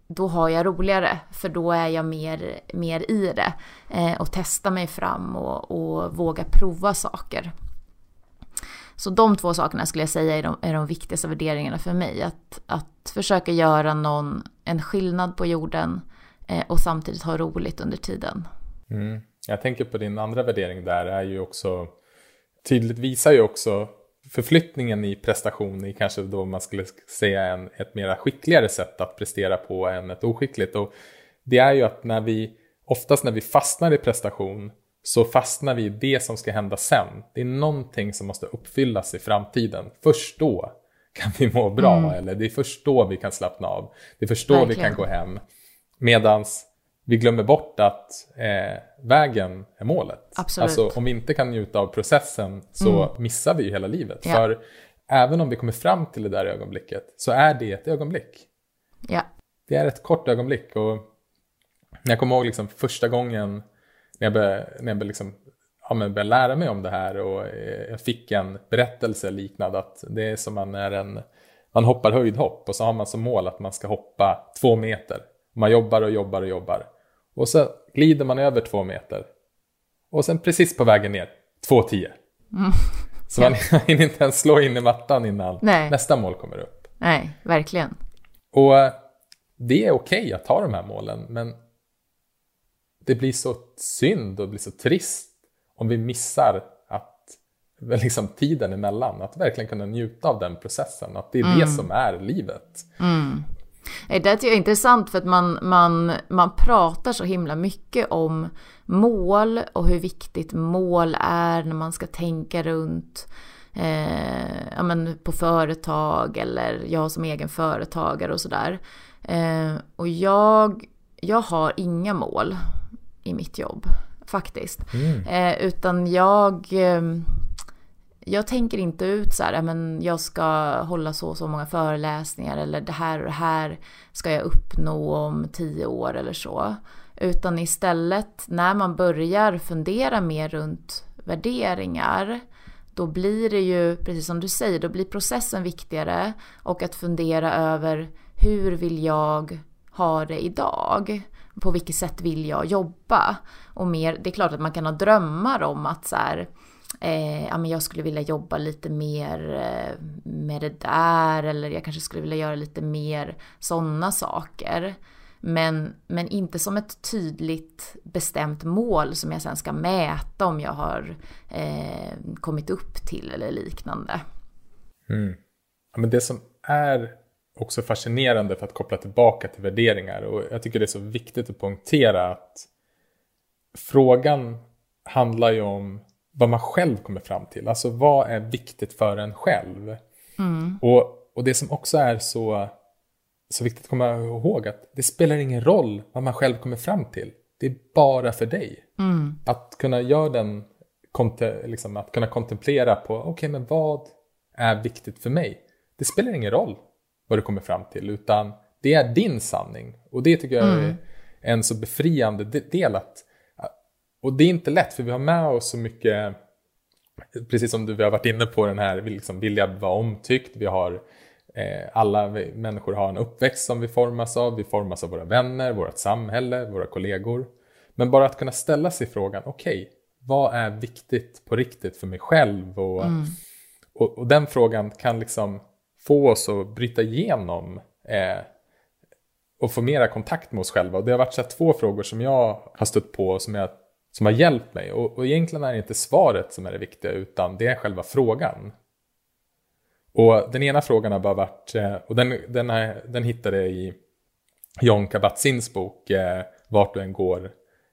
då har jag roligare, för då är jag mer, mer i det eh, och testar mig fram och, och vågar prova saker. Så de två sakerna skulle jag säga är de, är de viktigaste värderingarna för mig. Att, att försöka göra någon, en skillnad på jorden eh, och samtidigt ha roligt under tiden. Mm. Jag tänker på din andra värdering där är ju också tydligt visar ju också förflyttningen i prestation i kanske då man skulle säga en, ett mera skickligare sätt att prestera på än ett oskickligt. Och det är ju att när vi, oftast när vi fastnar i prestation så fastnar vi i det som ska hända sen. Det är någonting som måste uppfyllas i framtiden. Först då kan vi må bra mm. eller det är först då vi kan slappna av. Det är först då Verkligen. vi kan gå hem. Medans vi glömmer bort att eh, vägen är målet. Absolut. Alltså om vi inte kan njuta av processen så mm. missar vi ju hela livet. Ja. För även om vi kommer fram till det där ögonblicket så är det ett ögonblick. Ja. Det är ett kort ögonblick och jag kommer ihåg liksom första gången när jag började, när jag började, liksom, ja, började lära mig om det här och eh, jag fick en berättelse liknande att det är som man är en man hoppar höjdhopp och så har man som mål att man ska hoppa två meter. Man jobbar och jobbar och jobbar. Och så glider man över två meter. Och sen precis på vägen ner, 2,10. Mm. Så man hinner inte ens slå in i mattan innan Nej. nästa mål kommer upp. Nej, verkligen. Och eh, det är okej okay att ta de här målen, men det blir så synd och det blir så trist om vi missar att liksom tiden emellan, att verkligen kunna njuta av den processen, att det är mm. det som är livet. Mm. Det tycker jag är intressant för att man, man, man pratar så himla mycket om mål och hur viktigt mål är när man ska tänka runt eh, ja, men på företag eller jag som egen företagare och sådär. Eh, och jag, jag har inga mål i mitt jobb faktiskt. Mm. Eh, utan jag eh, jag tänker inte ut så här, men jag ska hålla så och så många föreläsningar eller det här och det här ska jag uppnå om tio år eller så. Utan istället när man börjar fundera mer runt värderingar då blir det ju, precis som du säger, då blir processen viktigare och att fundera över hur vill jag ha det idag? På vilket sätt vill jag jobba? Och mer, det är klart att man kan ha drömmar om att så här, eh, ja, men jag skulle vilja jobba lite mer eh, med det där eller jag kanske skulle vilja göra lite mer sådana saker. Men, men inte som ett tydligt bestämt mål som jag sen ska mäta om jag har eh, kommit upp till eller liknande. Mm. Ja, men det som är också fascinerande för att koppla tillbaka till värderingar och jag tycker det är så viktigt att poängtera att frågan handlar ju om vad man själv kommer fram till. Alltså vad är viktigt för en själv? Mm. Och, och det som också är så, så viktigt att komma ihåg att det spelar ingen roll vad man själv kommer fram till. Det är bara för dig. Mm. Att kunna göra den, liksom, att kunna kontemplera på, okej okay, men vad är viktigt för mig? Det spelar ingen roll vad du kommer fram till, utan det är din sanning. Och det tycker jag mm. är en så befriande del att och det är inte lätt för vi har med oss så mycket, precis som du, vi har varit inne på den här, liksom vilja vara omtyckt, vi har eh, alla vi, människor har en uppväxt som vi formas av, vi formas av våra vänner, vårt samhälle, våra kollegor. Men bara att kunna ställa sig frågan, okej, okay, vad är viktigt på riktigt för mig själv? Och, mm. och, och, den frågan kan liksom få oss att bryta igenom eh, och få mera kontakt med oss själva. Och det har varit så två frågor som jag har stött på som, jag, som har hjälpt mig. Och, och egentligen är det inte svaret som är det viktiga utan det är själva frågan. Och den ena frågan har bara varit, eh, och den, den, är, den hittade jag i John Kabat-Zinns bok eh, Vart du än går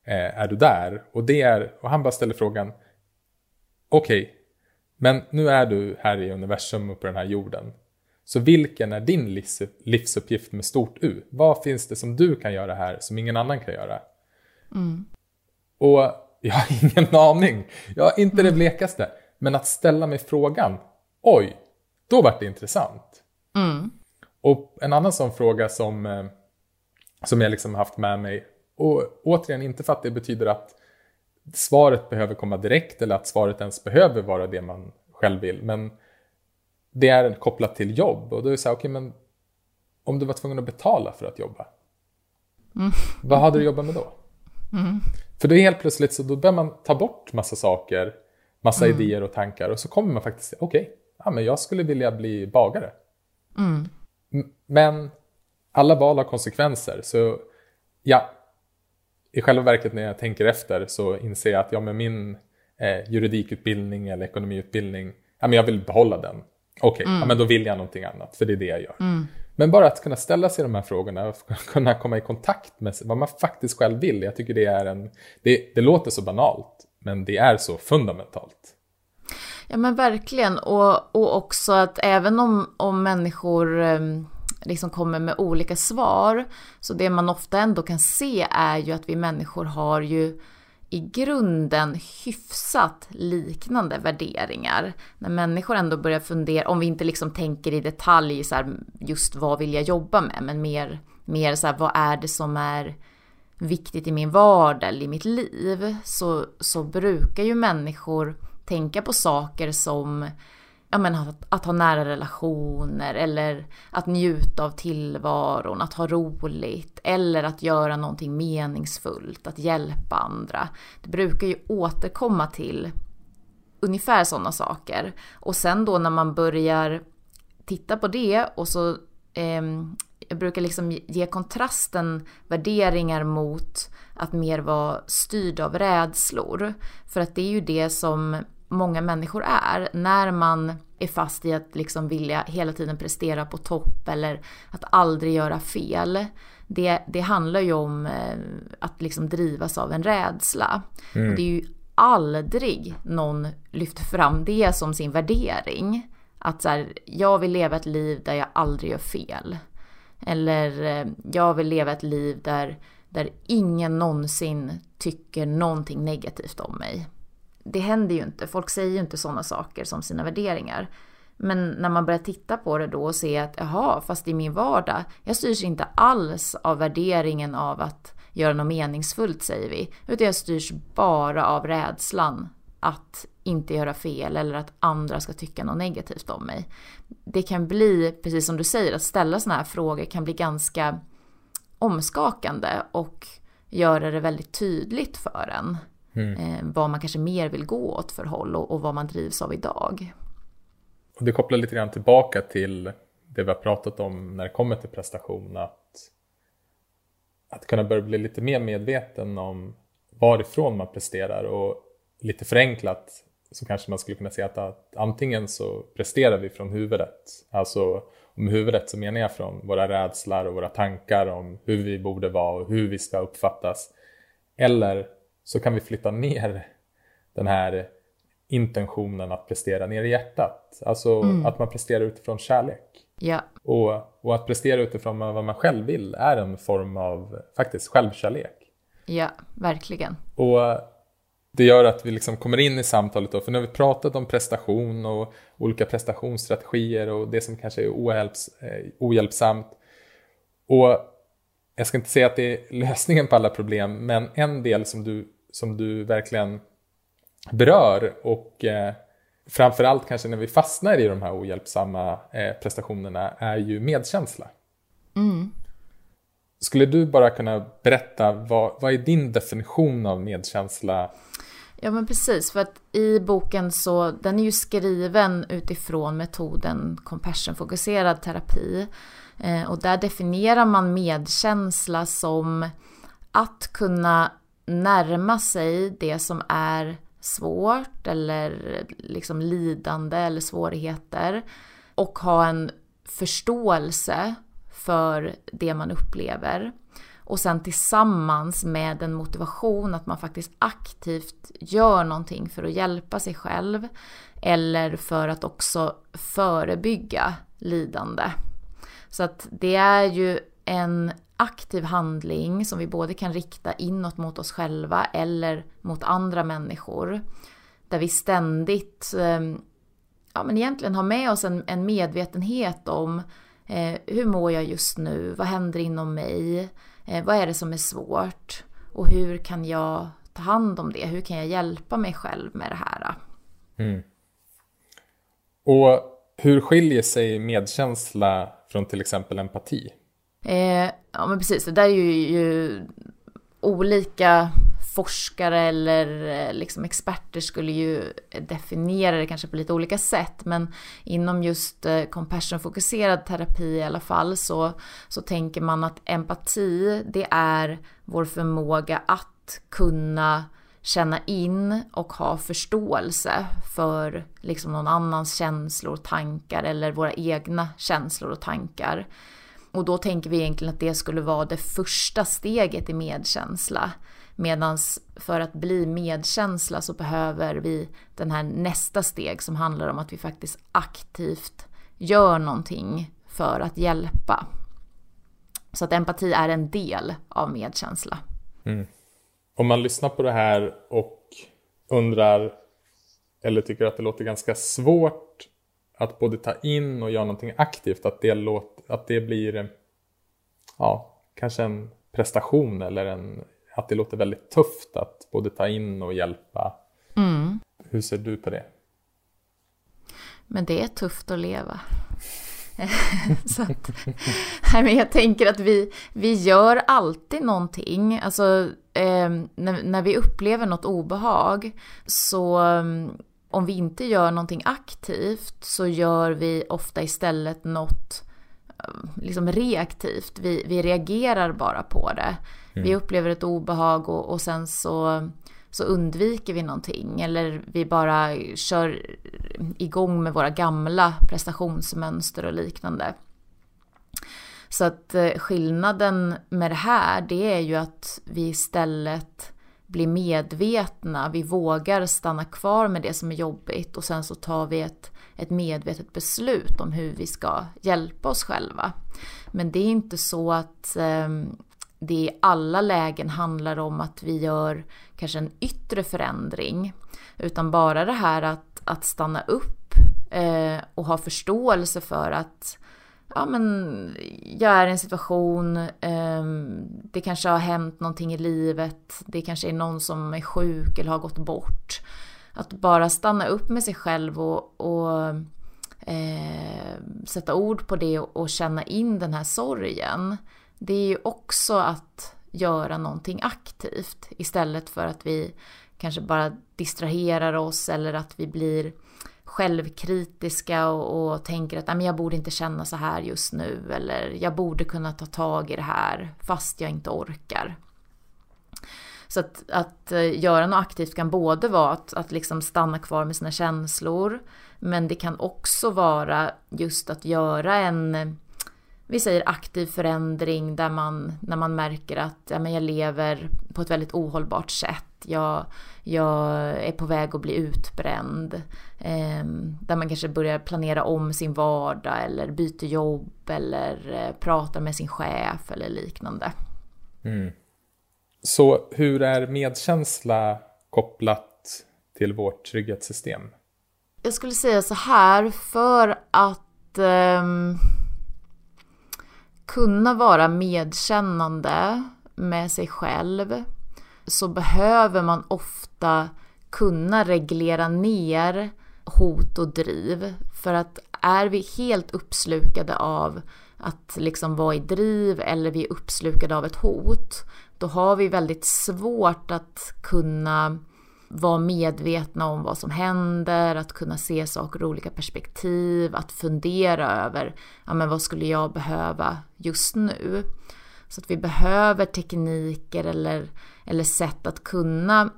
eh, är du där. Och, det är, och han bara ställer frågan, okej, okay, men nu är du här i universum och på den här jorden. Så vilken är din livs, livsuppgift med stort U? Vad finns det som du kan göra här som ingen annan kan göra? Mm. Och jag har ingen aning. Jag har inte mm. det blekaste. Men att ställa mig frågan, oj, då vart det intressant. Mm. Och en annan sån fråga som, eh, som jag liksom haft med mig, och återigen inte för att det betyder att svaret behöver komma direkt eller att svaret ens behöver vara det man själv vill, men det är kopplat till jobb och då är det så här, okej okay, men om du var tvungen att betala för att jobba, mm. vad hade du jobbat med då? Mm. För då helt plötsligt så då börjar man ta bort massa saker, massa mm. idéer och tankar och så kommer man faktiskt, okej, okay, ja, men jag skulle vilja bli bagare. Mm. Men alla val har konsekvenser. Så ja, i själva verket när jag tänker efter så inser jag att ja, med min eh, juridikutbildning eller ekonomiutbildning, ja, men jag vill behålla den. Okej, okay, mm. ja, men då vill jag någonting annat, för det är det jag gör. Mm. Men bara att kunna ställa sig de här frågorna och kunna komma i kontakt med vad man faktiskt själv vill. Jag tycker det är en, det, det låter så banalt, men det är så fundamentalt. Ja men verkligen och, och också att även om, om människor ehm, liksom kommer med olika svar så det man ofta ändå kan se är ju att vi människor har ju i grunden hyfsat liknande värderingar. När människor ändå börjar fundera, om vi inte liksom tänker i detalj så här, just vad vill jag jobba med, men mer, mer så här, vad är det som är viktigt i min vardag eller i mitt liv, så, så brukar ju människor tänka på saker som ja, men att, att, ha nära relationer eller att njuta av tillvaron, att ha roligt eller att göra någonting meningsfullt, att hjälpa andra. Det brukar ju återkomma till ungefär sådana saker. Och sen då när man börjar titta på det och så eh, jag brukar liksom ge kontrasten värderingar mot att mer vara styrd av rädslor. För att det är ju det som många människor är. När man är fast i att liksom vilja hela tiden prestera på topp eller att aldrig göra fel. Det, det handlar ju om eh, att liksom drivas av en rädsla. Mm. Och det är ju aldrig någon lyfter fram det som sin värdering. Att så här, jag vill leva ett liv där jag aldrig gör fel. Eller eh, jag vill leva ett liv där, där ingen någonsin tycker någonting negativt om mig det händer ju inte. Folk säger ju inte sådana saker som sina värderingar. Men när man börjar titta på det då och se att jaha, fast i min vardag, jag styrs inte alls av värderingen av att göra något meningsfullt säger vi, utan jag styrs bara av rädslan att inte göra fel eller att andra ska tycka något negativt om mig. Det kan bli, precis som du säger, att ställa sådana här frågor kan bli ganska omskakande och göra det väldigt tydligt för en. Mm. Eh, vad man kanske mer vill gå åt för håll och, och vad man drivs av idag. Och det kopplar lite grann tillbaka till det vi har pratat om när det kommer till prestation. Att, att kunna börja bli lite mer medveten om varifrån man presterar och lite förenklat så kanske man skulle kunna säga att, att antingen så presterar vi från huvudet. Alltså om huvudet så menar jag från våra rädslor och våra tankar om hur vi borde vara och hur vi ska uppfattas. Eller så kan vi flytta ner den här intentionen att prestera ner i hjärtat. Alltså mm. att man presterar utifrån kärlek. Ja. Och, och att prestera utifrån vad man själv vill är en form av faktiskt självkärlek. Ja, verkligen. Och det gör att vi liksom kommer in i samtalet då, för nu har vi pratat om prestation och olika prestationsstrategier och det som kanske är ohjälps, eh, ohjälpsamt. Och jag ska inte säga att det är lösningen på alla problem, men en del som du, som du verkligen berör och eh, framförallt kanske när vi fastnar i de här ohjälpsamma eh, prestationerna är ju medkänsla. Mm. Skulle du bara kunna berätta, vad, vad är din definition av medkänsla? Ja men precis, för att i boken så, den är ju skriven utifrån metoden compassion-fokuserad terapi. Eh, och där definierar man medkänsla som att kunna närma sig det som är svårt eller liksom lidande eller svårigheter och ha en förståelse för det man upplever. Och sen tillsammans med en motivation att man faktiskt aktivt gör någonting för att hjälpa sig själv eller för att också förebygga lidande. Så att det är ju en aktiv handling som vi både kan rikta inåt mot oss själva eller mot andra människor. Där vi ständigt, ehm, ja men egentligen har med oss en, en medvetenhet om eh, hur mår jag just nu, vad händer inom mig, eh, vad är det som är svårt och hur kan jag ta hand om det, hur kan jag hjälpa mig själv med det här. Mm. Och hur skiljer sig medkänsla från till exempel empati? Eh, ja men precis, det där är ju, ju olika forskare eller eh, liksom experter skulle ju definiera det kanske på lite olika sätt. Men inom just eh, compassion-fokuserad terapi i alla fall så, så tänker man att empati det är vår förmåga att kunna känna in och ha förståelse för liksom någon annans känslor och tankar eller våra egna känslor och tankar. Och då tänker vi egentligen att det skulle vara det första steget i medkänsla. Medan för att bli medkänsla så behöver vi den här nästa steg som handlar om att vi faktiskt aktivt gör någonting för att hjälpa. Så att empati är en del av medkänsla. Mm. Om man lyssnar på det här och undrar eller tycker att det låter ganska svårt att både ta in och göra någonting aktivt, att det, låt, att det blir ja, kanske en prestation eller en, att det låter väldigt tufft att både ta in och hjälpa. Mm. Hur ser du på det? Men det är tufft att leva. så att, nej, men jag tänker att vi, vi gör alltid någonting. Alltså, eh, när, när vi upplever något obehag så om vi inte gör någonting aktivt så gör vi ofta istället något liksom reaktivt. Vi, vi reagerar bara på det. Mm. Vi upplever ett obehag och, och sen så, så undviker vi någonting. Eller vi bara kör igång med våra gamla prestationsmönster och liknande. Så att eh, skillnaden med det här det är ju att vi istället blir medvetna, vi vågar stanna kvar med det som är jobbigt och sen så tar vi ett, ett medvetet beslut om hur vi ska hjälpa oss själva. Men det är inte så att eh, det i alla lägen handlar om att vi gör kanske en yttre förändring. Utan bara det här att, att stanna upp eh, och ha förståelse för att ja, men jag är i en situation, eh, det kanske har hänt någonting i livet, det kanske är någon som är sjuk eller har gått bort. Att bara stanna upp med sig själv och, och eh, sätta ord på det och, och känna in den här sorgen. Det är ju också att göra någonting aktivt istället för att vi kanske bara distraherar oss eller att vi blir självkritiska och, och tänker att jag borde inte känna så här just nu eller jag borde kunna ta tag i det här fast jag inte orkar. Så att, att eh, göra något aktivt kan både vara att, att liksom stanna kvar med sina känslor men det kan också vara just att göra en vi säger aktiv förändring där man, när man märker att ja, men jag lever på ett väldigt ohållbart sätt. Jag, jag är på väg att bli utbränd. Eh, där man kanske börjar planera om sin vardag eller byter jobb eller eh, pratar med sin chef eller liknande. Mm. Så hur är medkänsla kopplat till vårt trygghetssystem? Jag skulle säga så här, för att eh, kunna vara medkännande med sig själv så behöver man ofta kunna reglera ner hot och driv. För att är vi helt uppslukade av att liksom vara i driv eller vi är uppslukade av ett hot, då har vi väldigt svårt att kunna vara medvetna om vad som händer, att kunna se saker ur olika perspektiv, att fundera över ja, men vad skulle jag behöva just nu. Så att vi behöver tekniker eller, eller sätt att kunna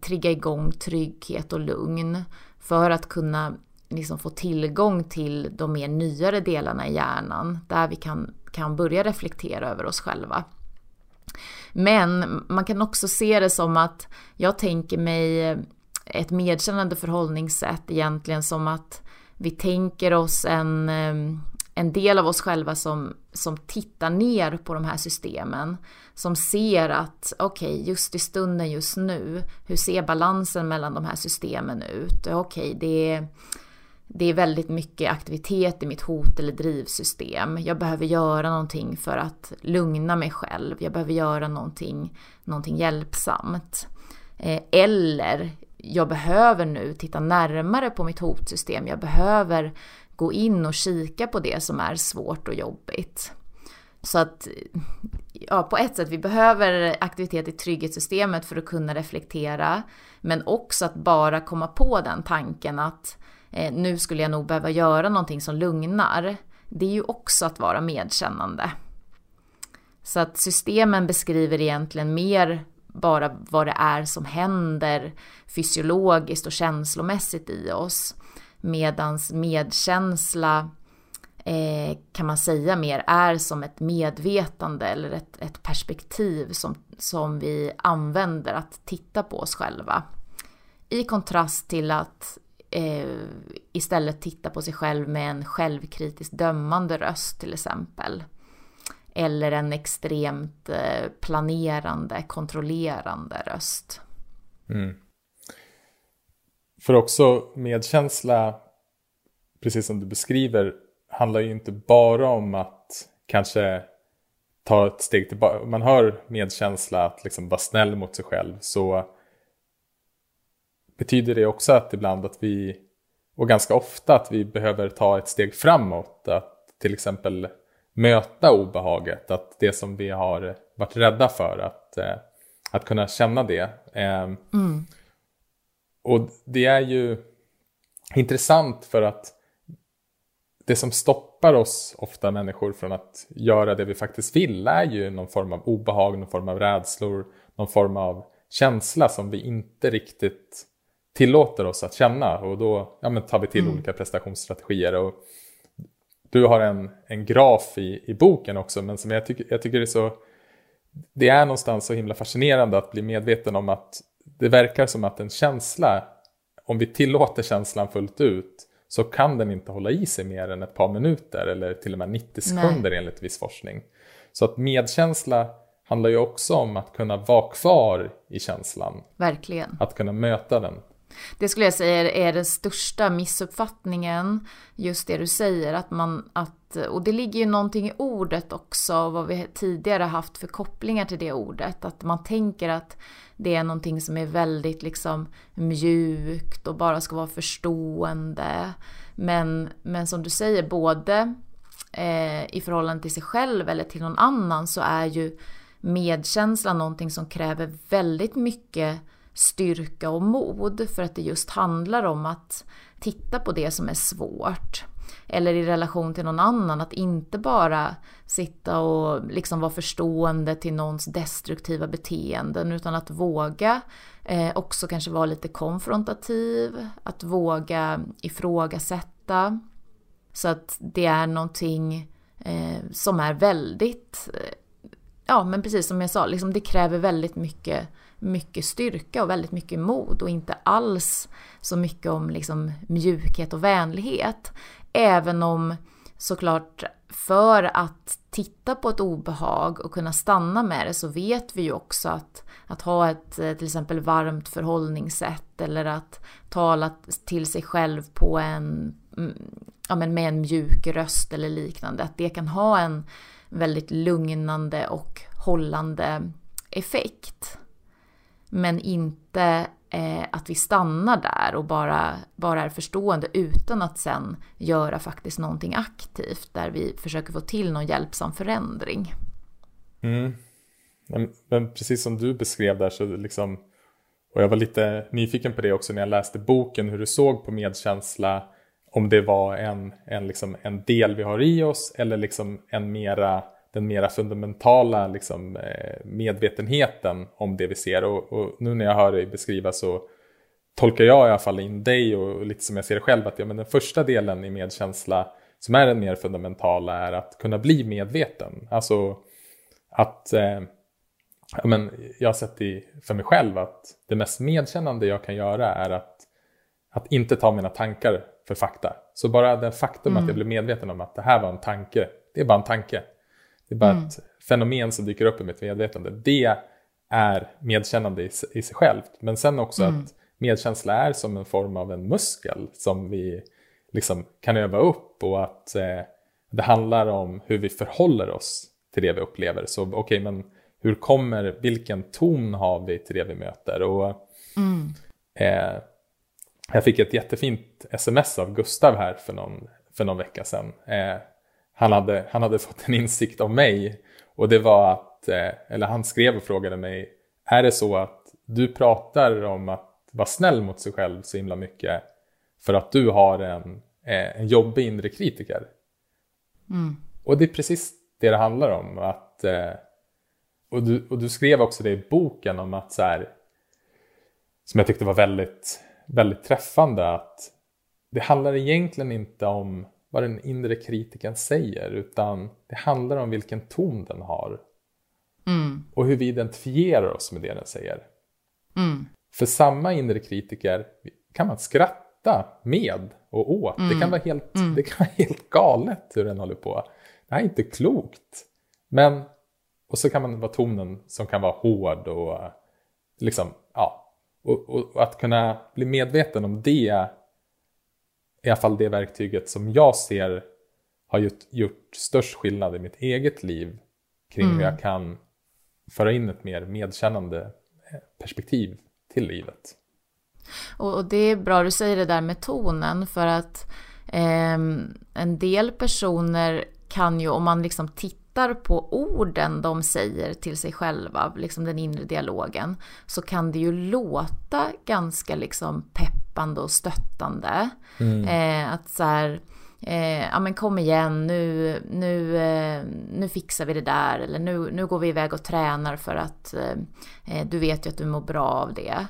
trigga igång trygghet och lugn för att kunna liksom få tillgång till de mer nyare delarna i hjärnan där vi kan, kan börja reflektera över oss själva. Men man kan också se det som att jag tänker mig ett medkännande förhållningssätt egentligen som att vi tänker oss en, en del av oss själva som, som tittar ner på de här systemen. Som ser att, okej, okay, just i stunden just nu, hur ser balansen mellan de här systemen ut? Okej, okay, det är det är väldigt mycket aktivitet i mitt hot eller drivsystem. Jag behöver göra någonting för att lugna mig själv. Jag behöver göra någonting, någonting hjälpsamt. Eh, eller jag behöver nu titta närmare på mitt hotsystem. Jag behöver gå in och kika på det som är svårt och jobbigt. Så att, ja, på ett sätt, vi behöver aktivitet i trygghetssystemet för att kunna reflektera. Men också att bara komma på den tanken att eh, nu skulle jag nog behöva göra någonting som lugnar. Det är ju också att vara medkännande. Så att systemen beskriver egentligen mer bara vad det är som händer fysiologiskt och känslomässigt i oss. Medans medkänsla eh, kan man säga mer är som ett medvetande eller ett, ett perspektiv som, som vi använder att titta på oss själva. I kontrast till att eh, istället titta på sig själv med en självkritiskt dömande röst till exempel. Eller en extremt eh, planerande, kontrollerande röst. Mm. För också medkänsla, precis som du beskriver, handlar ju inte bara om att kanske ta ett steg tillbaka. Man har medkänsla, att liksom vara snäll mot sig själv, så betyder det också att ibland att vi, och ganska ofta att vi behöver ta ett steg framåt. Att till exempel möta obehaget, att det som vi har varit rädda för, att, eh, att kunna känna det. Ehm, mm. Och det är ju intressant för att det som stoppar oss, ofta människor, från att göra det vi faktiskt vill är ju någon form av obehag, någon form av rädslor, någon form av känsla som vi inte riktigt tillåter oss att känna och då ja, men tar vi till mm. olika prestationsstrategier. Och du har en, en graf i, i boken också men som jag, tycker, jag tycker det är så det är någonstans så himla fascinerande att bli medveten om att det verkar som att en känsla, om vi tillåter känslan fullt ut, så kan den inte hålla i sig mer än ett par minuter eller till och med 90 sekunder Nej. enligt viss forskning. Så att medkänsla handlar ju också om att kunna vara kvar i känslan. Verkligen. Att kunna möta den. Det skulle jag säga är den största missuppfattningen, just det du säger, att man, att, och det ligger ju någonting i ordet också, vad vi tidigare haft för kopplingar till det ordet, att man tänker att det är någonting som är väldigt liksom mjukt och bara ska vara förstående. Men, men som du säger, både eh, i förhållande till sig själv eller till någon annan så är ju medkänsla någonting som kräver väldigt mycket styrka och mod för att det just handlar om att titta på det som är svårt. Eller i relation till någon annan, att inte bara sitta och liksom vara förstående till någons destruktiva beteenden utan att våga eh, också kanske vara lite konfrontativ, att våga ifrågasätta. Så att det är någonting eh, som är väldigt, eh, ja men precis som jag sa, liksom det kräver väldigt mycket mycket styrka och väldigt mycket mod och inte alls så mycket om liksom mjukhet och vänlighet. Även om såklart för att titta på ett obehag och kunna stanna med det så vet vi ju också att, att ha ett till exempel varmt förhållningssätt eller att tala till sig själv på en, mm, ja men med en mjuk röst eller liknande, att det kan ha en väldigt lugnande och hållande effekt. Men inte eh, att vi stannar där och bara, bara är förstående utan att sen göra faktiskt någonting aktivt där vi försöker få till någon hjälpsam förändring. Mm. Men, men, precis som du beskrev där så liksom Och jag var lite nyfiken på det också när jag läste boken, hur du såg på medkänsla. Om det var en, en, liksom, en del vi har i oss eller liksom en mera, den mera fundamentala liksom, eh, medvetenheten om det vi ser. Och, och, nu när jag hör dig beskriva så tolkar jag i alla fall in dig och lite som jag ser det själv att ja, men den första delen i medkänsla som är den mer fundamentala är att kunna bli medveten. Alltså att eh, ja, men jag har sett i, för mig själv att det mest medkännande jag kan göra är att, att inte ta mina tankar för fakta. Så bara det faktum mm. att jag blir medveten om att det här var en tanke, det är bara en tanke. Det är bara mm. ett fenomen som dyker upp i mitt medvetande. Det är medkännande i, i sig självt. Men sen också mm. att medkänsla är som en form av en muskel som vi liksom kan öva upp och att eh, det handlar om hur vi förhåller oss till det vi upplever. Så okej, okay, men hur kommer, vilken ton har vi till det vi möter? Och, mm. eh, jag fick ett jättefint sms av Gustav här för någon, för någon vecka sedan. Eh, han, hade, han hade fått en insikt av mig och det var att, eh, eller han skrev och frågade mig, är det så att du pratar om att vara snäll mot sig själv så himla mycket för att du har en, eh, en jobbig inre kritiker? Mm. Och det är precis det det handlar om. att eh, och du, och du skrev också det i boken om att så här, som jag tyckte var väldigt, väldigt träffande att det handlar egentligen inte om vad den inre kritiken säger utan det handlar om vilken ton den har. Mm. Och hur vi identifierar oss med det den säger. Mm. För samma inre kritiker kan man skratta med och åt. Mm. Det, kan vara helt, mm. det kan vara helt galet hur den håller på. Det här är inte klokt. Men och så kan man vara tonen som kan vara hård och liksom, ja. Och, och, och, att kunna bli medveten om det i alla fall det verktyget som jag ser har gjort, gjort störst skillnad i mitt eget liv kring mm. hur jag kan föra in ett mer medkännande perspektiv till livet. Och, det är bra du säger det där med tonen för att eh, en del personer kan ju om man liksom tittar på orden de säger till sig själva, liksom den inre dialogen, så kan det ju låta ganska liksom peppande och stöttande. Mm. Eh, att så här, eh, ja men kom igen, nu, nu, eh, nu fixar vi det där, eller nu, nu går vi iväg och tränar för att eh, eh, du vet ju att du mår bra av det.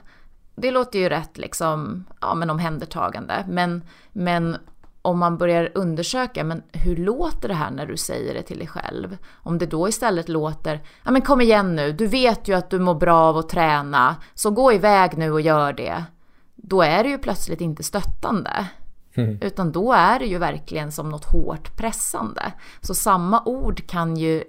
Det låter ju rätt liksom, ja men omhändertagande, men, men om man börjar undersöka, men hur låter det här när du säger det till dig själv? Om det då istället låter, ja men kom igen nu, du vet ju att du mår bra av att träna, så gå iväg nu och gör det. Då är det ju plötsligt inte stöttande. Mm. Utan då är det ju verkligen som något hårt pressande. Så samma ord kan ju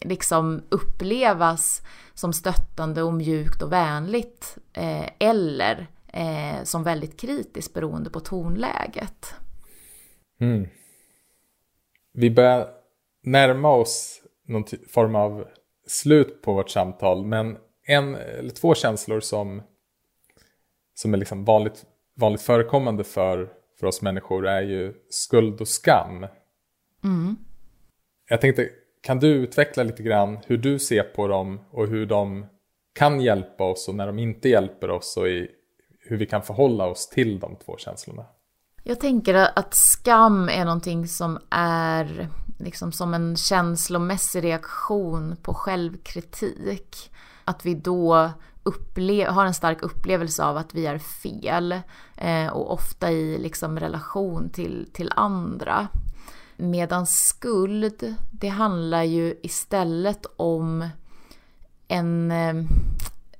liksom upplevas som stöttande och mjukt och vänligt. Eh, eller eh, som väldigt kritiskt beroende på tonläget. Mm. Vi börjar närma oss någon form av slut på vårt samtal. Men en eller två känslor som, som är liksom vanligt, vanligt förekommande för, för oss människor är ju skuld och skam. Mm. Jag tänkte, kan du utveckla lite grann hur du ser på dem och hur de kan hjälpa oss och när de inte hjälper oss och i, hur vi kan förhålla oss till de två känslorna? Jag tänker att skam är någonting som är liksom som en känslomässig reaktion på självkritik. Att vi då har en stark upplevelse av att vi är fel eh, och ofta i liksom relation till, till andra. Medan skuld, det handlar ju istället om en... Eh,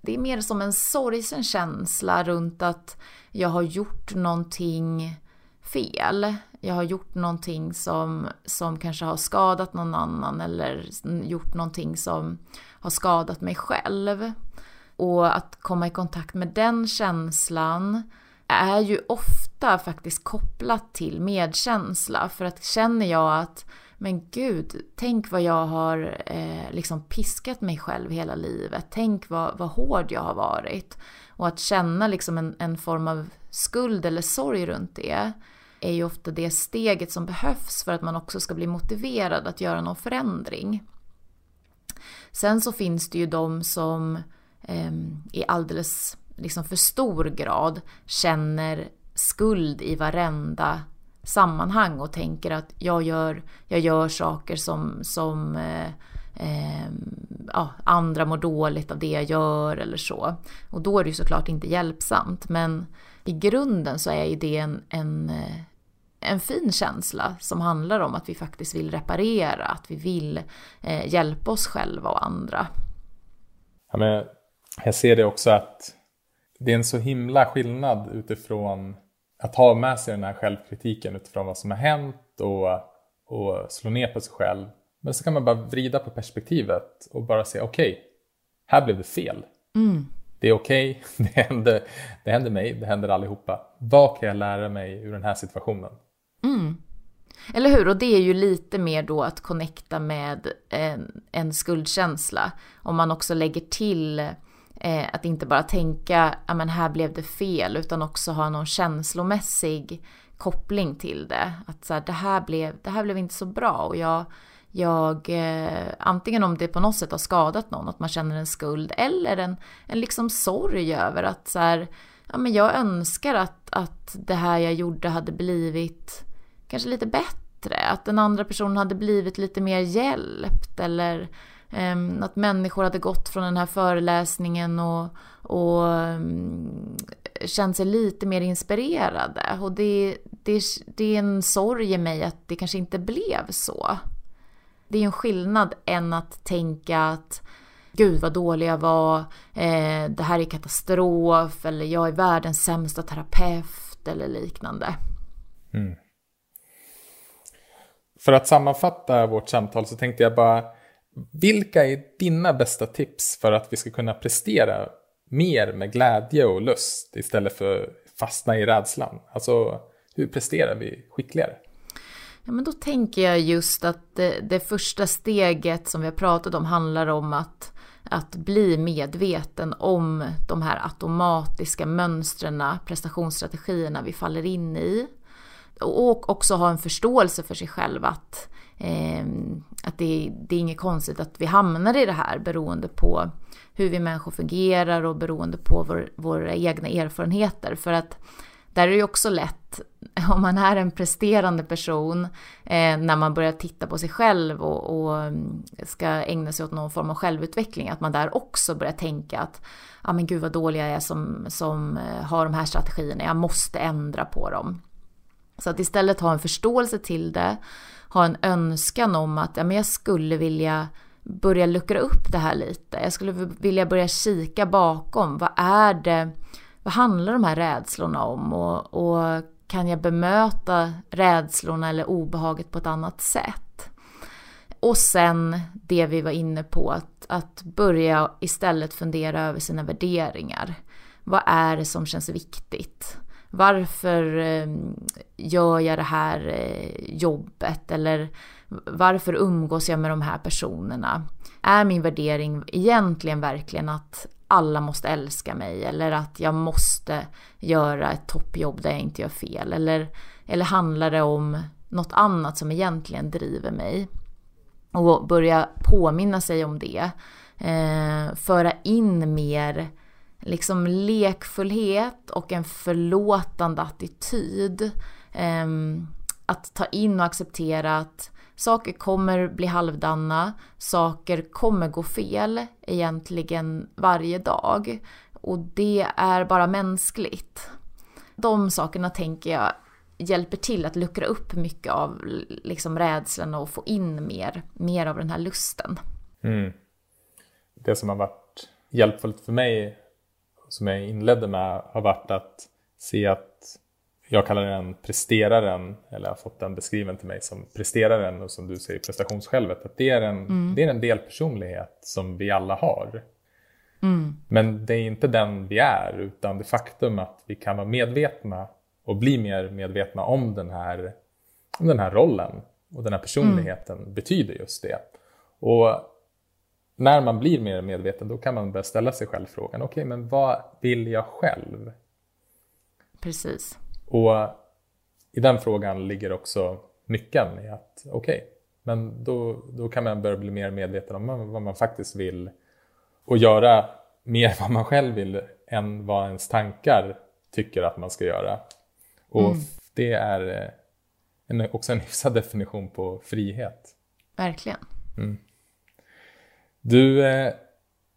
det är mer som en sorgsen känsla runt att jag har gjort någonting fel. Jag har gjort någonting som, som kanske har skadat någon annan eller gjort någonting som har skadat mig själv. Och att komma i kontakt med den känslan är ju ofta faktiskt kopplat till medkänsla. För att känner jag att men gud, tänk vad jag har eh, liksom piskat mig själv hela livet. Tänk vad, vad hård jag har varit. Och att känna liksom en, en form av skuld eller sorg runt det är ju ofta det steget som behövs för att man också ska bli motiverad att göra någon förändring. Sen så finns det ju de som eh, alldeles liksom för stor grad känner skuld i varenda sammanhang och tänker att jag gör, jag gör saker som, som eh, eh, ja, andra mår dåligt av det jag gör eller så. Och då är det ju såklart inte hjälpsamt. Men i grunden så är ju det en, en, eh, en fin känsla som handlar om att vi faktiskt vill reparera, att vi vill eh, hjälpa oss själva och andra. Ja, men jag ser det också att det är en så himla skillnad utifrån att ha med sig den här självkritiken utifrån vad som har hänt och, och slå ner på sig själv. Men så kan man bara vrida på perspektivet och bara säga okej, okay, här blev det fel. Mm. Det är okej, okay. det, händer, det händer mig, det händer allihopa. Vad kan jag lära mig ur den här situationen? Mm. Eller hur? Och det är ju lite mer då att connecta med en, en skuldkänsla. Om man också lägger till eh, att inte bara tänka, ja men här blev det fel, utan också ha någon känslomässig koppling till det. Att så här, det, här blev, det här blev inte så bra och jag, jag eh, antingen om det på något sätt har skadat någon, att man känner en skuld, eller en, en liksom sorg över att så här, ja men jag önskar att, att det här jag gjorde hade blivit kanske lite bättre, att den andra personen hade blivit lite mer hjälpt eller Ehm, att människor hade gått från den här föreläsningen och, och um, känt sig lite mer inspirerade. Och det, det, det är en sorg i mig att det kanske inte blev så. Det är en skillnad än att tänka att gud vad dålig jag var, eh, det här är katastrof eller jag är världens sämsta terapeut eller liknande. Mm. För att sammanfatta vårt samtal så tänkte jag bara, vilka är dina bästa tips för att vi ska kunna prestera mer med glädje och lust istället för att fastna i rädslan? Alltså, hur presterar vi skickligare? Ja, men då tänker jag just att det, det, första steget som vi har pratat om handlar om att, att bli medveten om de här automatiska mönstren, prestationsstrategierna vi faller in i. Och också ha en förståelse för sig själv att, eh, att det, det är inget konstigt att vi hamnar i det här beroende på hur vi människor fungerar och beroende på vår, våra egna erfarenheter. För att där är det ju också lätt, om man är en presterande person, eh, när man börjar titta på sig själv och, och, mm, ska ägna sig åt någon form av självutveckling, att man där också börjar tänka att ja ah, men gud vad dålig jag är som, som eh, har de här strategierna, jag måste ändra på dem. Så att istället ha en förståelse till det, ha en önskan om att ja, men jag skulle vilja börja luckra upp det här lite. Jag skulle vilja börja kika bakom. Vad är det? Vad handlar de här rädslorna om? Och, och kan jag bemöta rädslorna eller obehaget på ett annat sätt? Och sen det vi var inne på, att, att börja istället fundera över sina värderingar. Vad är det som känns viktigt? Varför ehm, gör jag det här eh, jobbet? Eller varför umgås jag med de här personerna? Är min värdering egentligen verkligen att alla måste älska mig eller att jag måste göra ett toppjobb där jag inte gör fel? Eller, eller handlar det om något annat som egentligen driver mig? Och börja påminna sig om det. Eh, föra in mer liksom lekfullhet och en förlåtande attityd. Ehm, att ta in och acceptera att saker kommer bli halvdana, saker kommer gå fel egentligen varje dag. Och det är bara mänskligt. De sakerna tänker jag hjälper till att luckra upp mycket av liksom rädslan och få in mer, mer av den här lusten. Mm. Det som har varit hjälpfullt för mig som jag inledde med har varit att se att jag kallar den presteraren, eller har fått den beskriven till mig som presteraren och som du säger prestationssjälvet. Att det är en, mm. det är en del personlighet som vi alla har. Mm. Men det är inte den vi är, utan det faktum att vi kan vara medvetna och bli mer medvetna om den här, om den här rollen och den här personligheten mm. betyder just det. Och när man blir mer medveten då kan man börja ställa sig själv frågan, okej okay, men vad vill jag själv? Precis. Och i den frågan ligger också nyckeln i att okej, okay, men då, då kan man börja bli mer medveten om vad man faktiskt vill och göra mer vad man själv vill än vad ens tankar tycker att man ska göra. Och Mm. det är eh, en, också en hyfsad definition på frihet. Verkligen. Du, eh,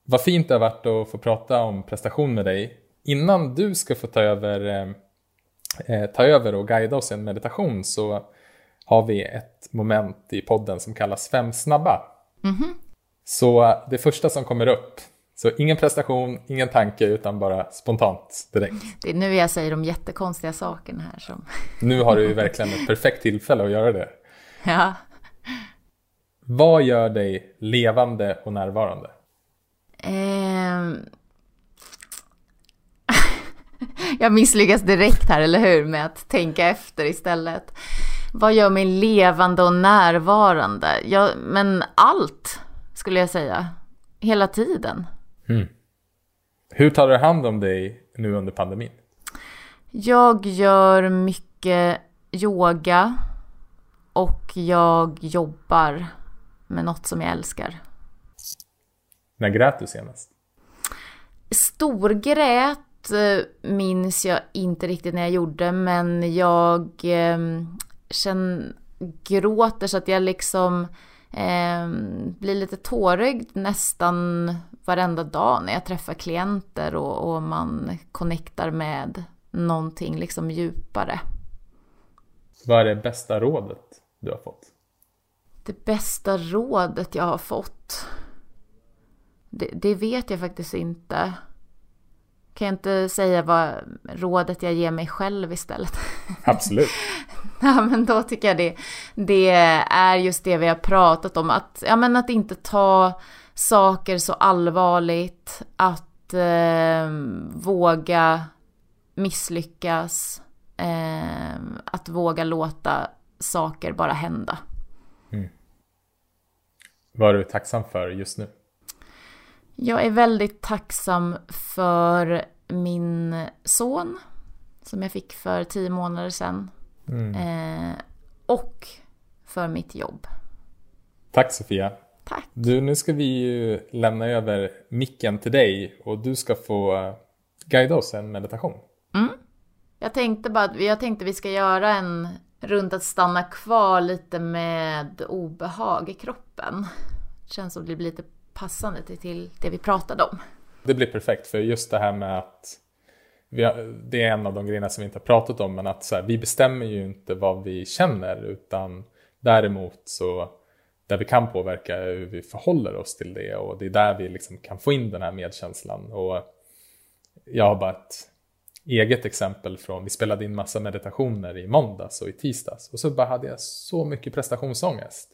vad fint det har varit att få prata om prestation med dig. Innan du ska få ta över, eh, eh, ta över och guida oss i en meditation så har vi ett moment i podden som kallas Fem snabba. Så eh, det första som kommer upp, så ingen prestation, ingen tanke utan bara spontant direkt. Det är nu jag säger de jättekonstiga sakerna här som... Nu har du ju verkligen ett perfekt tillfälle att göra det. Ja. Vad gör dig levande och närvarande? Ehm. Jag misslyckas direkt här, eller hur? Med att tänka efter istället. Vad gör mig levande och närvarande? Ja, men allt, skulle jag säga. Hela tiden. Hur tar du hand om dig nu under pandemin? Jag gör mycket yoga och jag jobbar med något som jag älskar. När grät du senast? Storgrät eh, minns jag inte riktigt när jag gjorde, men jag eh, känn, gråter så att jag liksom eh, blir lite tårögd nästan varenda dag när jag träffar klienter och, och man connectar med någonting liksom djupare. Vad är det bästa rådet du har fått? Det bästa rådet jag har fått? Det, det vet jag faktiskt inte. Kan jag inte säga vad rådet jag ger mig själv istället? Absolut. Ja, men då tycker jag det, det är just det vi har pratat om. Att, ja, men att inte ta saker så allvarligt. Att eh, våga misslyckas. Eh, att våga låta saker bara hända. Vad är du tacksam för just nu? Jag är väldigt tacksam för min son som jag fick för tio månader sedan. Eh, och för mitt jobb. Tack Sofia. Tack. Du, nu ska vi ju lämna över micken till dig och du ska få eh, guida oss en meditation. Jag tänkte bara jag tänkte vi ska göra en runt att stanna kvar lite med obehag i kroppen. Känns som det blir lite passande till, det vi pratade om. Det blir perfekt för just det här med att vi har, det är en av de grejerna som vi inte har pratat om men att så här, vi bestämmer ju inte vad vi känner utan däremot så där vi kan påverka är hur vi förhåller oss till det och det är där vi liksom kan få in den här medkänslan och jag har bara ett eget exempel från, vi spelade in massa meditationer i måndags och i tisdags och så bara hade jag så mycket prestationsångest.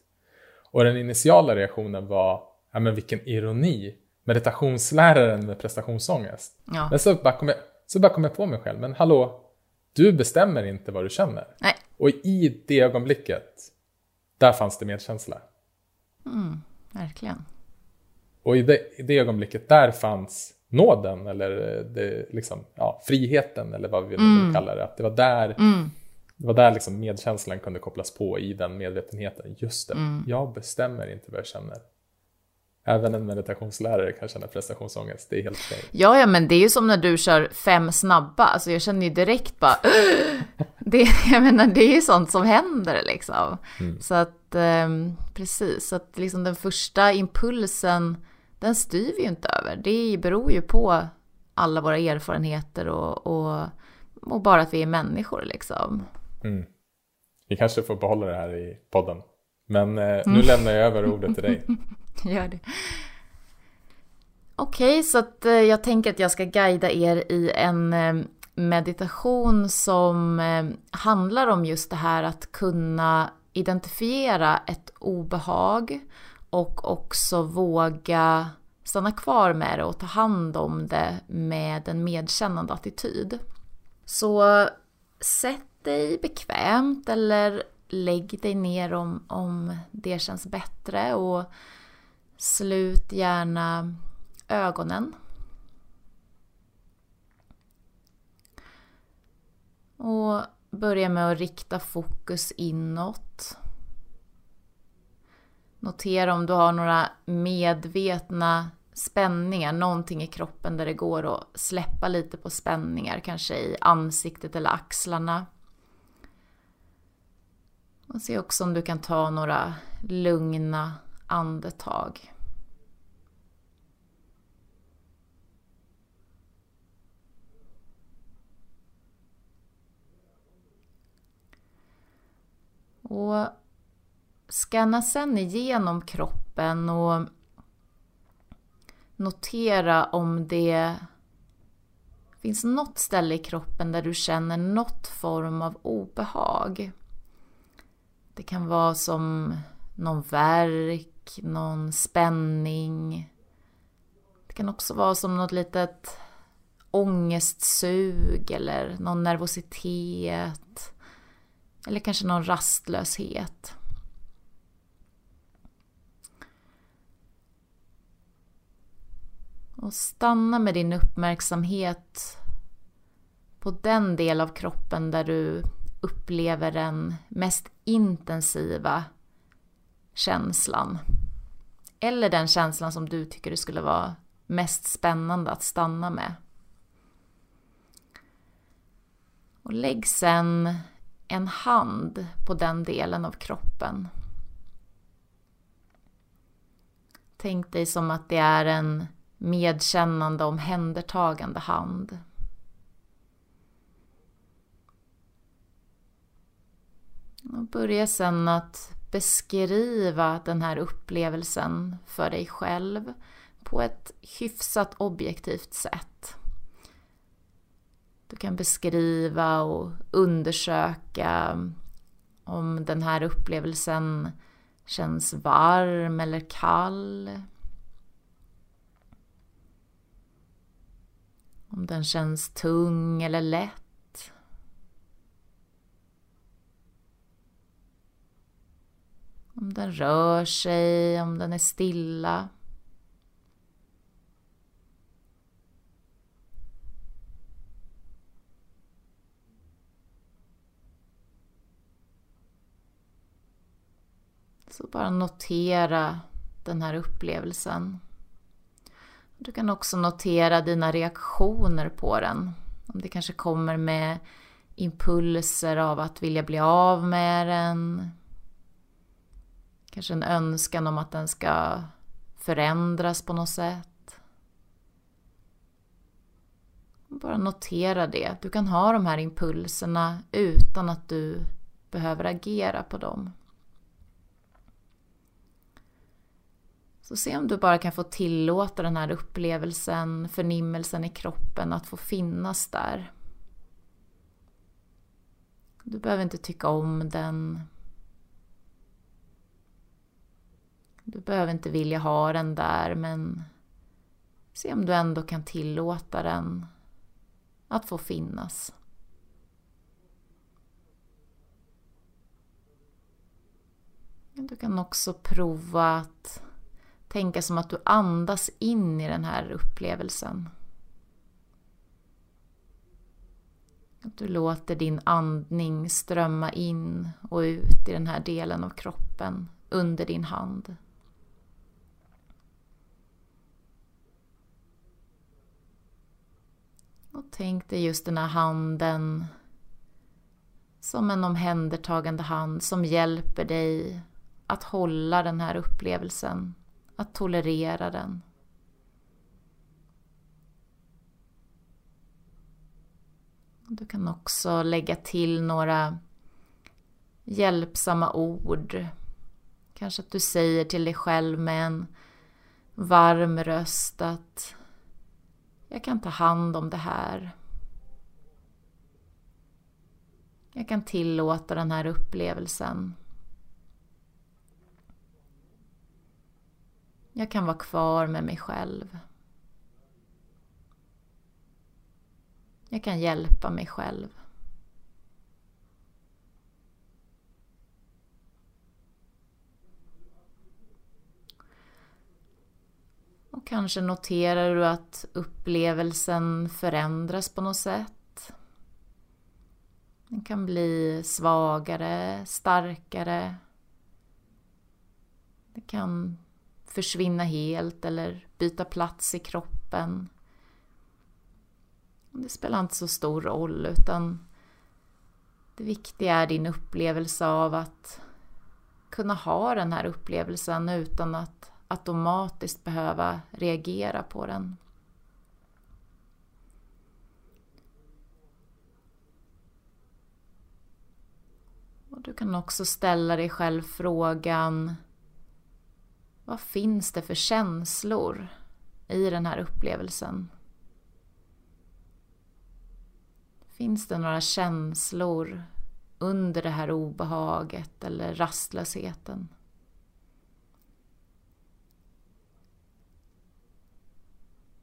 Och den initiala reaktionen var, ja men vilken ironi, meditationsläraren med prestationsångest. Ja. Men så bara, kom jag, så bara kom jag på mig själv, men hallå, du bestämmer inte vad du känner. Nej, Och i det ögonblicket, där fanns det medkänsla. verkligen. Och i det, i det ögonblicket, där fanns nåden eller det, liksom, ja, friheten eller vad vi nu kallar det. Att det var där, det var där liksom medkänslan kunde kopplas på i den medvetenheten. Just det, jag bestämmer inte vad jag känner. Även en meditationslärare kan känna prestationsångest, det är helt okej. Ja, ja, men det är ju som när du kör fem snabba. Alltså jag känner ju direkt bara... Det, jag menar, det är ju sånt som händer liksom. Så att, ehm, precis. Så att liksom den första impulsen, den styr vi ju inte över. Det beror ju på alla våra erfarenheter och, och, och bara att vi är människor liksom. Vi kanske får behålla det här i podden. Men eh, nu lämnar jag över ordet till dig. Gör det. Okej, så att eh, jag tänker att jag ska guida er i en eh, meditation som eh, handlar om just det här att kunna identifiera ett obehag och också våga stanna kvar med det och ta hand om det med en medkännande attityd. Så sätt dig bekvämt eller lägg dig ner om, om det känns bättre och slut gärna ögonen. Och börja med att rikta fokus inåt. Notera om du har några medvetna spänningar, någonting i kroppen där det går att släppa lite på spänningar, kanske i ansiktet eller axlarna. Och se också om du kan ta några lugna andetag. Och scanna sen igenom kroppen och notera om det finns något ställe i kroppen där du känner något form av obehag. Det kan vara som någon värk, någon spänning. Det kan också vara som något litet ångestsug eller någon nervositet. Eller kanske någon rastlöshet. Och stanna med din uppmärksamhet på den del av kroppen där du upplever den mest intensiva känslan. Eller den känslan som du tycker det skulle vara mest spännande att stanna med. Och lägg sen en hand på den delen av kroppen. Tänk dig som att det är en medkännande, omhändertagande hand. Och börja sen att beskriva den här upplevelsen för dig själv på ett hyfsat objektivt sätt. Du kan beskriva och undersöka om den här upplevelsen känns varm eller kall. Om den känns tung eller lätt. Om den rör sig, om den är stilla. Så bara notera den här upplevelsen. Du kan också notera dina reaktioner på den. Om det kanske kommer med impulser av att vilja bli av med den. Kanske en önskan om att den ska förändras på något sätt. Bara notera det. Du kan ha de här impulserna utan att du behöver agera på dem. Så se om du bara kan få tillåta den här upplevelsen, förnimmelsen i kroppen att få finnas där. Du behöver inte tycka om den. Du behöver inte vilja ha den där men se om du ändå kan tillåta den att få finnas. Du kan också prova att tänka som att du andas in i den här upplevelsen. Att du låter din andning strömma in och ut i den här delen av kroppen under din hand. Och tänk dig just den här handen som en omhändertagande hand som hjälper dig att hålla den här upplevelsen att tolerera den. Du kan också lägga till några hjälpsamma ord. Kanske att du säger till dig själv med en varm röst att jag kan ta hand om det här. Jag kan tillåta den här upplevelsen. Jag kan vara kvar med mig själv. Jag kan hjälpa mig själv. Och kanske noterar du att upplevelsen förändras på något sätt. Den kan bli svagare, starkare. Det kan försvinna helt eller byta plats i kroppen. Det spelar inte så stor roll utan det viktiga är din upplevelse av att kunna ha den här upplevelsen utan att automatiskt behöva reagera på den. Och du kan också ställa dig själv frågan vad finns det för känslor i den här upplevelsen? Finns det några känslor under det här obehaget eller rastlösheten?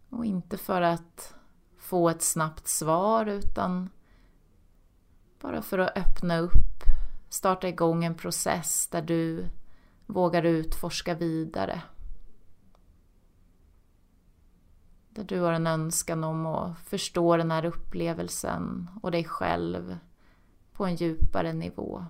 Och inte för att få ett snabbt svar utan bara för att öppna upp, starta igång en process där du vågar utforska vidare. Där du har en önskan om att förstå den här upplevelsen och dig själv på en djupare nivå.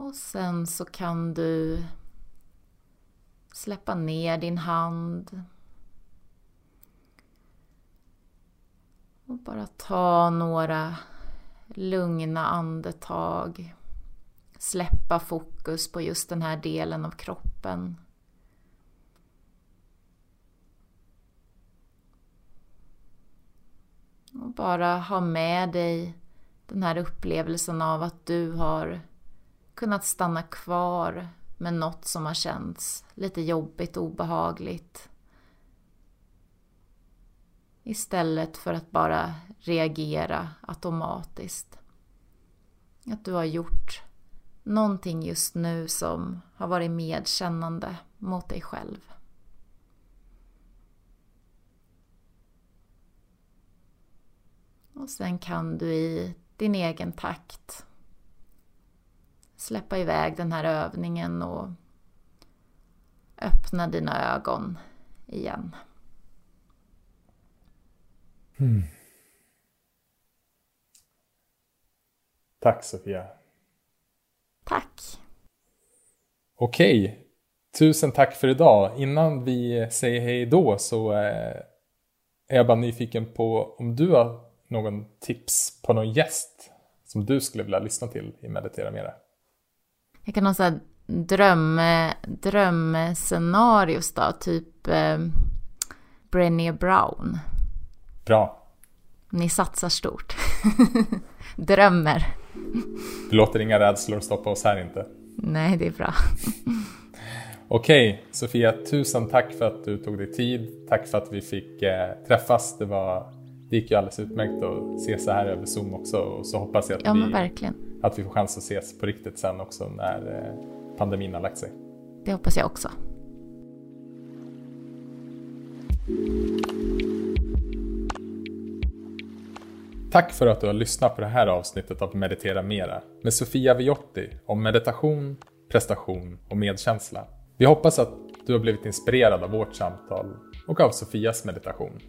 Och sen så kan du släppa ner din hand. Och bara ta några lugna andetag. Släppa fokus på just den här delen av kroppen. Och bara ha med dig den här upplevelsen av att du har kunnat stanna kvar med något som har känts lite jobbigt och obehagligt. Istället för att bara reagera automatiskt. Att du har gjort någonting just nu som har varit medkännande mot dig själv. Och sen kan du i din egen takt släppa iväg den här övningen och öppna dina ögon igen. Mm. Tack Sofia. Tack. Okej, tusen tack för idag. Innan vi säger hej då så eh, är jag bara nyfiken på om du har någon tips på någon gäst som du skulle vilja lyssna till i Meditera Mera. Jag kan ha så här dröm, drömscenarios då, typ eh, Brené Brown. Bra. Ni satsar stort. Drömmer. Du låter inga rädslor stoppa oss här inte. Nej, det är bra. Okej, Sofia, tusen tack för att du tog dig tid. Tack för att vi fick eh, träffas. Det, var, det gick ju alldeles utmärkt att se så här över Zoom också och så hoppas jag att, ja, vi, att vi får chans att ses på riktigt sen också när eh, pandemin har lagt sig. Det hoppas jag också. Tack för att du har lyssnat på det här avsnittet av Meditera Mera med Sofia Viotti om meditation, prestation och medkänsla. Vi hoppas att du har blivit inspirerad av vårt samtal och av Sofias meditation.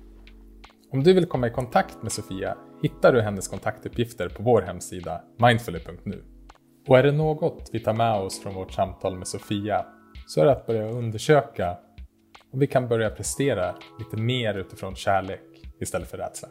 Om du vill komma i kontakt med Sofia hittar du hennes kontaktuppgifter på vår hemsida mindfully.nu. Och är det något vi tar med oss från vårt samtal med Sofia så är det att börja undersöka om vi kan börja prestera lite mer utifrån kärlek istället för rädsla.